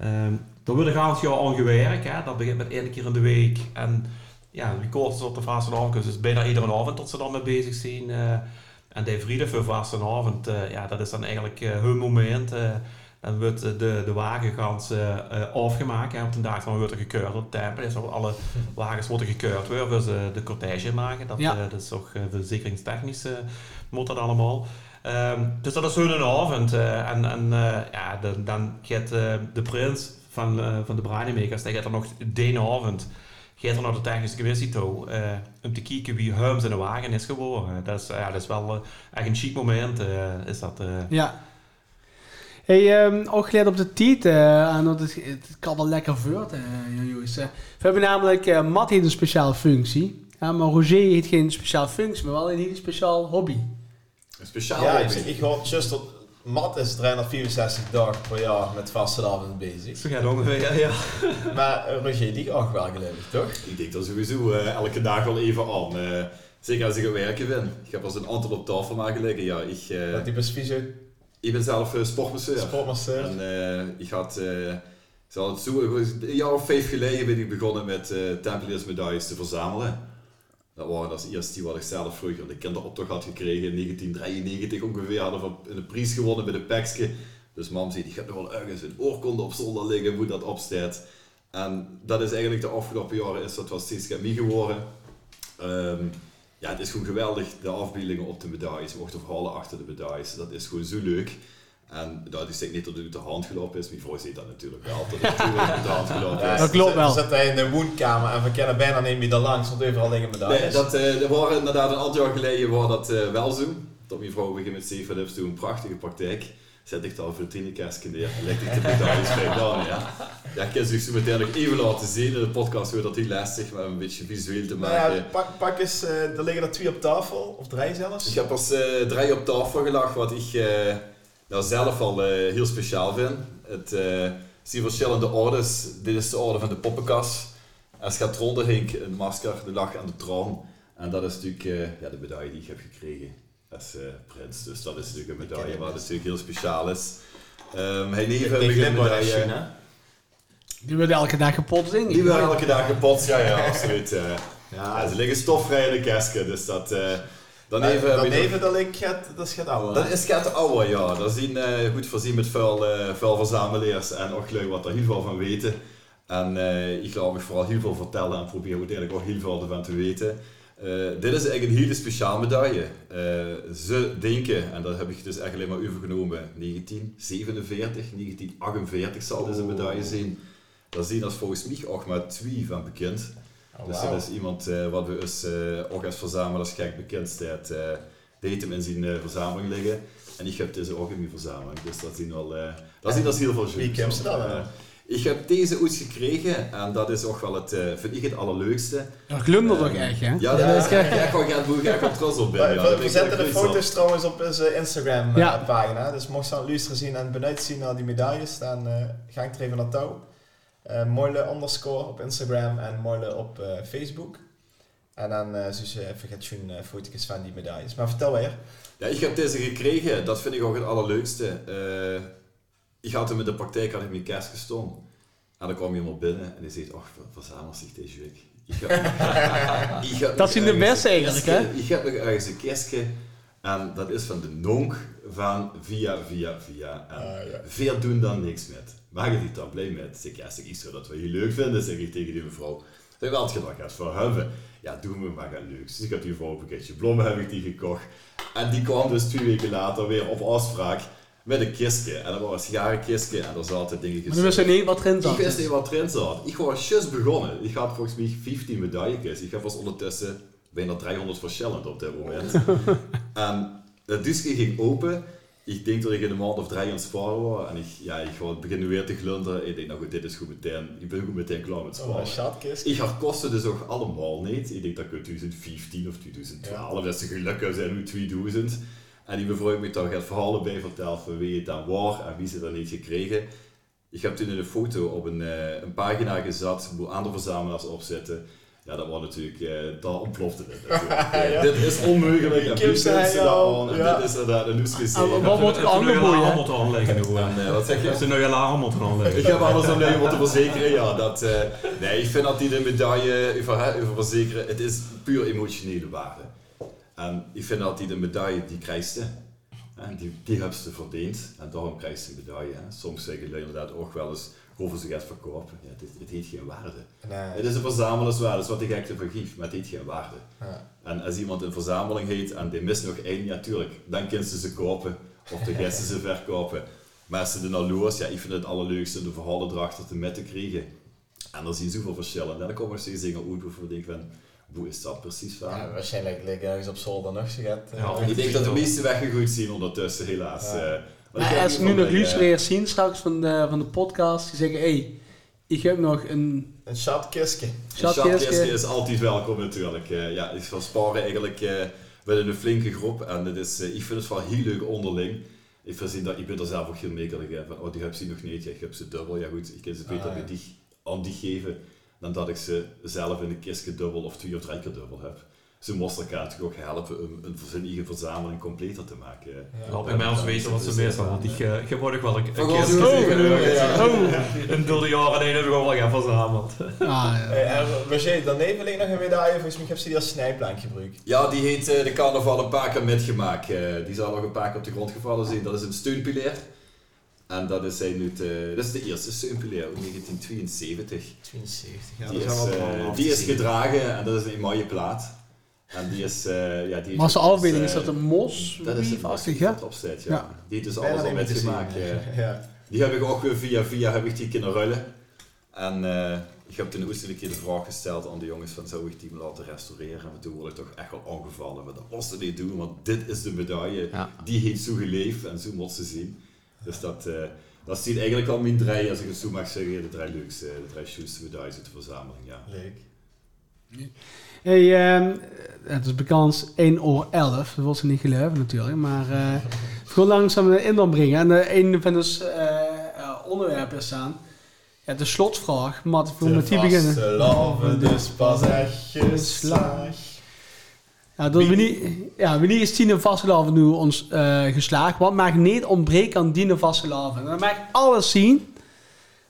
Ehm daar wordt een het jaar aan gewerkt. Hè. Dat begint met één keer in de week. En ja, wie kort op de vastenavond, dus bijna iedere avond tot ze dan mee bezig zijn. eh. en die vrienden voor vastenavond, eh ja, dat is dan eigenlijk hun moment. Dan wordt de, de wagengaans eh, eh, afgemaakt. Hè. Op de dag dan wordt er gekeurd op de tempel. Dus alle wagens worden gekeurd weer voor ze de cortège maken. Dat, Ja. eh, dat is ook verzekeringstechnisch moet dat allemaal. Ehm, dus dat is hun avond. en en ja, dan, dan gaat de prins van, van de Brainmakers, die gaat er nog de avond gaat er naar de technische commissie toe om te kijken wie hem zijn wagen is geworden. Dat is, ja, dat is wel echt een chic moment. is dat. Ja. Hey, ehm, ook gelet op de tijd, eh, en dat het, het kan wel lekker voort, eh, jongens. Eh, we hebben namelijk, eh Matt heeft een speciale functie, ja, maar Roger heeft geen speciale functie, maar wel een hele speciaal hobby. Een speciaal Ja, ik, hobby. ik hoor just dat Matt is 364 dagen per jaar met vastenavond bezig. Zo gaat het ongeveer, ja. ja. Maar eh, Roger, die ook wel gelukkig, toch? Ik denk dat sowieso eh, elke dag wel even aan. eh, zeker als ik aan werken ben. Ik heb als een aantal op tafel maken liggen. Ja, ik, eh, Dat die fysio, ik ben zelf uh, sportmasseur. sportmasseur. En eh, ik had, eh, zal het zo, een jaar of vijf geleden ben ik begonnen met eh Templiers medailles te verzamelen. Dat waren als eerste die wat ik zelf vroeger de kinderoptocht had gekregen in 1993 ongeveer. Hadden we een prijs gewonnen bij de Pekske. Dus mam zei, die gaat nog wel ergens een oorkonde op zolder liggen, hoe dat opstaat. En dat is eigenlijk de afgelopen jaren is dat wel steeds chemie geworden. Ehm, ja, het is gewoon geweldig, de afbeeldingen op de medailles, ook de verhalen achter de medailles. Dat is gewoon zo leuk. En dat is niet dat het uit de hand gelopen is. Mijn vrouw ziet dat natuurlijk wel, dat het natuurlijk uit de hand gelopen Ja, is. dat klopt we wel. zitten in de woonkamer en we kennen bijna niet meer er langs, want overal liggen medailles. Nee, dat, eh, er waren inderdaad een aantal jaar geleden was dat eh, wel zo. Dat mijn vrouw begint met zeven heeft toen een prachtige praktijk. Zet ik daar voor tien kerstje neer en leg ik de medailles bij dan, ja. Ja, ik kan zich zo meteen nog even laten zien. In de podcast wordt dat heel lastig, maar een beetje visueel te Nou maken. ja, pak, pak eens, eh, er liggen er twee op tafel, of drie zelfs. Ik heb als eh drie op tafel gelegd wat ik eh, nou, zelf al heel speciaal vind. Het zijn verschillende orders. Dit is de orde van de poppenkast. Er Henk een masker, de lach en de troon. En dat is natuurlijk ja, de medaille die ik heb gekregen als eh, prins. Dus dat is natuurlijk een medaille wat natuurlijk heel speciaal is. Ehm hij ik een dat hè? Die werden elke dag kapot ding. Die werden elke dag kapot, ja, ja, absoluut. eh. ja, ze liggen stofvrij in de kastje, dus dat... eh dan even... Dan even, dat ik gaat, dat is gaat ouder. Dat is gaat oude, ja. Dat zien eh, goed voorzien met vuil, eh vuil verzamelaars en ook leuk wat er heel veel van weten. En eh, ik ga me vooral heel veel vertellen en proberen uiteindelijk ook heel veel ervan te weten. Eh, dit is eigenlijk een hele speciaal medaille. Eh, ze denken, en dat heb ik dus echt alleen maar overgenomen, 1947, 1948 zal deze medaille zijn. Daar zien als volgens mij ook maar twee van bekend. Oh, dus dat is iemand eh, wat we dus, eh, ook als verzamelaars gek bekend staat. heeft hem in zijn verzameling liggen. En ik heb deze ook in mijn verzameling. Dus dat zien eh dat zien als heel veel Wie kent ze dan? Ik heb deze ooit gekregen en dat is ook wel het, eh, vind ik het allerleukste. Dat glundert toch echt, hè? Ja, dat is ga ik ga ik wel trots op ben. We, ja. zetten de echt foto's trouwens op onze Instagram Ja. eh, pagina. Dus mocht je aan luisteren zien en benieuwd zien naar die medailles, dan eh, ga ik er even naartoe. Eh Moile underscore op Instagram en Moile op eh, Facebook. En dan uh, dus even gaat je uh, foto's van die medailles. Maar vertel weer. Ja, ik heb deze gekregen. Dat vind ik ook het allerleukste. Ik had hem in de praktijk had ik mijn kerst gestonden. En dan kwam iemand binnen en die zegt, ach, ver- verzamel zich deze week. Ik heb, ik heb Dat zijn de beste een eigenlijk, hè? Ik heb nog ergens een kistje. En dat is van de nonk van via, via, via. En Ah, ja. veel doen dan niks met. Mag je die dan blij met? Zeg, ja, zeg, ik zou dat wel heel leuk vinden, zeg ik tegen die mevrouw. Zeg, wel, je dat gaat voor hebben? Ja, doen we maar gaan leuk. Dus ik heb die vrouw een pakketje bloemen heb ik die gekocht. En die kwam dus twee weken later weer op afspraak met een kistje. En dat was een sigarenkistje en daar zaten dingen Maar we wisten niet wat erin zat. ik wist niet wat erin zat. Ik was juist begonnen. Ik had volgens mij 15 medailles. Ik heb was ondertussen bijna 300 verschillend op dit moment. en het disje ging open. Ik denk dat ik in een maand of drie aan het sparen was. En ik, ja, ik ga beginnen weer te glunderen. Ik denk, nou goed, dit is goed meteen. Ik ben goed meteen klaar met Oh, sparen. een schatkist. Ik had kosten dus ook allemaal niet. Ik denk dat ik in 2015 of 2012, dat ze gelukkig zijn met 2000. En die mevrouw heeft me daar het verhalen bij verteld van wie het dan was en wie ze dat niet gekregen. Ik heb toen in een foto op een, eh, een pagina gezet, waar andere verzamelaars op zitten. Ja, dat was natuurlijk, eh daar ontplofte het natuurlijk. Eh, Ja. Dit is onmogelijk. En wie zei ze dat aan? En ja. dit is inderdaad een nieuws wat er een aangeboden? alarm moeten aanleggen gewoon? En, wat zeg je? Je nog een alarm moeten aanleggen? Ik heb alles aan moeten verzekeren, ja. Dat, eh, nee, ik vind dat die de medaille over, over verzekeren, het is puur emotionele waarde. En ik vind dat die de medaille, die krijgt ze. En die, die hebben ze verdiend. En daarom krijgt ze een medaille. Hè. Soms zeggen jullie inderdaad ook wel eens, hoeveel ze gaat verkopen. Ja, het, het heeft geen waarde. Het is een verzamelaarswaarde, dat is wat ik van geef, maar het heeft geen waarde. Ja. En als iemand een verzameling heeft en die mist nog één, ja tuurlijk, dan kunnen ze ze kopen of dan gaan ze ze verkopen. Maar als ze er nou los, ja, ik vind het allerleukste de verhalen erachter te met te krijgen. En er zien zoveel verschillen. En dan komen er steeds dingen uit waarvan ik van, hoe is dat precies van? Ja, waarschijnlijk liggen ergens op zolder nog zo gaat. Ja, eh, ik denk dat de meeste weggegooid zien ondertussen, helaas. Ja. eh. Maar als nu nog luisteraars zien straks van de, van de podcast, die zeggen, hé, hey, ik heb nog een Een schatkistje. Een is altijd welkom natuurlijk. Eh, ja, ik van sparen eigenlijk eh wel een flinke groep. En het is, eh, ik vind het wel heel leuk onderling. Ik, verzin dat, ik ben er zelf ook heel in. Van, oh, die heb ze nog niet. Ja, ik heb ze dubbel. Ja goed, ik kan ze beter Ah, ja. bij die, aan die geven. Dan dat ik ze zelf in een kistje dubbel of twee of drie keer dubbel heb. Ze moesten elkaar natuurlijk ook helpen om een, eigen verzameling completer te maken. Laat ik mij eens weten wat ze meestal, want ik uh, heb ook wel een, ons- gezien. Oh, En door de jaren heen heb ik ook wel gaan verzameld. Ah, ja. En Roger, daarneven ligt nog een medaille. Volgens mij heb ze die als snijplank gebruikt. Ja, die heeft eh, de carnaval een paar keer metgemaakt. Eh, die zal nog een paar keer op de grond gevallen zijn. Dat is een steunpilaar. En dat is, hij nu te- dat is de eerste uit 1972. 72, ja. die, dat is, is eh, die is gedragen en dat is een mooie plaat. En die is... eh ja, die Maar als de afbeelding is eh, dat een mos? Dat is het Achtig, ja? ja? opzet, ja. Ja. Die heeft dus Bijna alles al metgemaakt. eh. Ja. Die heb ik ook weer via via heb ik die kunnen ruilen. En eh, ik heb toen ooit een keer de vraag gesteld aan de jongens van zou ik die laten restaureren? En toen word ik toch echt wel aangevallen. Maar dat moesten niet doen, want dit is de medaille. Ja. Die heeft zo geleefd en zo moet ze zien. Dus dat, eh dat ziet eigenlijk al mijn drie, als ik het zo mag zeggen, de drie leukste, de drie schoonste medailles uit de verzameling. Ja. Leuk. Hey, ehm, het is bekend 1 oor 11, dat wil ze niet geloven natuurlijk, maar eh, gewoon langzaam in dan brengen. En eh, een van de eh, eh, onderwerpen is aan. Ja, de slotvraag. Maar we met die beginnen. Vastelavond dus pas echt geslaagd. Ja, door wanneer, ja, wanneer is Tine Vastelavond nu ons eh, geslaagd? Wat mag niet ontbreken aan Tine Vastelavond? En dat mag ik alles zien.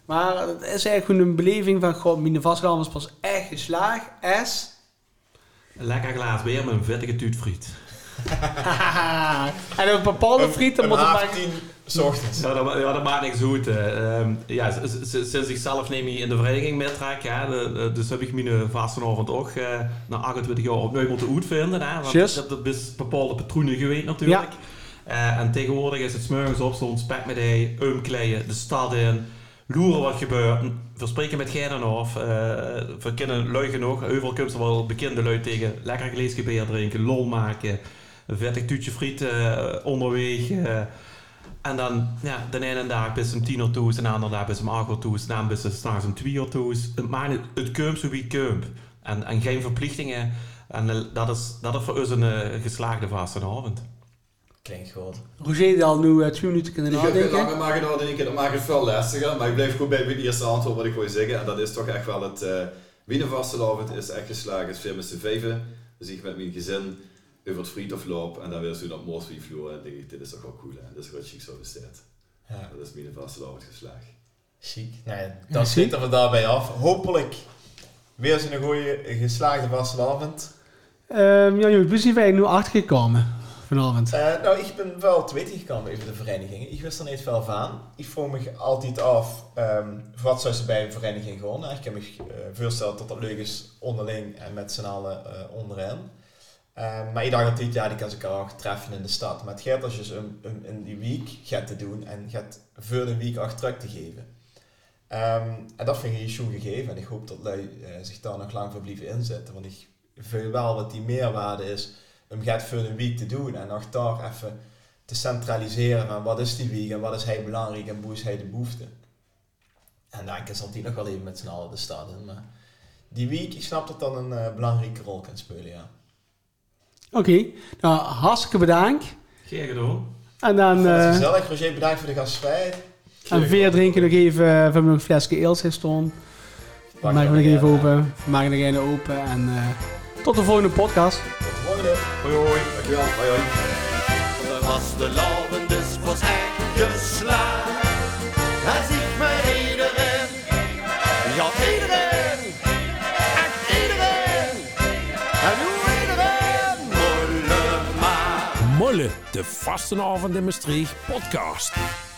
Maar het is eigenlijk gewoon een beleving van... God, Tine Vastelavond is pas echt geslaagd. S. Een lekker glaas weer met een vettige tuutfriet. en een bepaalde friet, dan Om 's ochtends. Ja, dat, ja, dat maakt niks uit. eh. Ehm, ja, sinds ik zelf neem je in de vereniging meetrek, ja, de- de- dus heb ik mijn vastenavond ook eh, na 28 jaar opnieuw moeten uitvinden. Hè, want Yes. dat, dat is bepaalde patronen geweest natuurlijk. Eh, en tegenwoordig is het smorgens op, zo'n spek met ei, umkleien, de stad in, loeren wat gebeurt, verspreken met geinen af, eh voor kinderen lui genoeg, overal komt er wel bekende lui tegen, lekker geleesje bier drinken, lol maken, een vettig tuutje friet eh, onderweg. En dan, ja, de ene dag bis om tien uur toe, de andere dag bis om acht uur toe, dan bis s'nachts om twee uur toe. Het maakt het, het zo wie het kump. En, en geen verplichtingen. En eh, dat is, dat is voor ons een eh, geslaagde vastenavond. Klinkt goed. Roger die al nu eh, twee minuten kunnen Ik heb nadenken. langer maar gedaan denken, dat maakt het veel lastiger. Maar ik blijf goed bij mijn eerste antwoord wat ik wil zeggen. En dat is toch echt wel het... Uh, Wienervastelavond is echt geslagen. Het is veel met z'n vijven. Dus ik met mijn gezin over het friet of loop. En dan weer zo dat Moorsvie vloer. En denk ik, dit is toch wel cool. Hè? Dit is wat chic zo besteed. Ja. Dat is Wienervastelavond geslagen. Chic. Nou ja, dan sluiten we daarbij af. Hopelijk weer eens een goede geslaagde vastelavond. Ehm ja, jongens, we zijn wij nu achtergekomen vanavond. Eh, nou, ik ben wel te weten gekomen over de verenigingen. Ik wist er niet veel van. Ik vroeg me altijd af, ehm, wat zou ze bij een vereniging gewoon? Nou, ik kan me eh, voorstellen dat dat leuk is onderling en met z'n allen eh, onderin. Ehm, maar dacht altijd, ja, die kan ze elkaar treffen in de stad. Maar het gaat als je ze een, een, in die week gaat te doen en gaat voor de week acht terug te geven. Ehm, en dat vind ik schon gegeven. En ik hoop dat lui eh, zich daar nog lang voor blijven inzetten. Want ik voel wel wat die meerwaarde is om gaat voor een week te doen en nog daar even te centraliseren van wat is die week en wat is hij belangrijk en hoe is hij de behoefte. En dan is die nog wel even met z'n allen de stad in. Maar die week, ik snap dat dat een eh, belangrijke rol kan spelen, ja. Oké, nou hartstikke bedankt. Geen gedaan. En dan eh gezellig, Roger, bedankt voor de gastvrijheid. en weer drinken nog even, eh, we hebben nog een flesje eels staan. Pak maken we nog even open. We maken nog een open en eh, tot de volgende podcast. Tot de volgende. Hoi hoi, dankjewel. Hoi hoi. De is pas echt geslaagd. De Vastenavond in Maastricht podcast.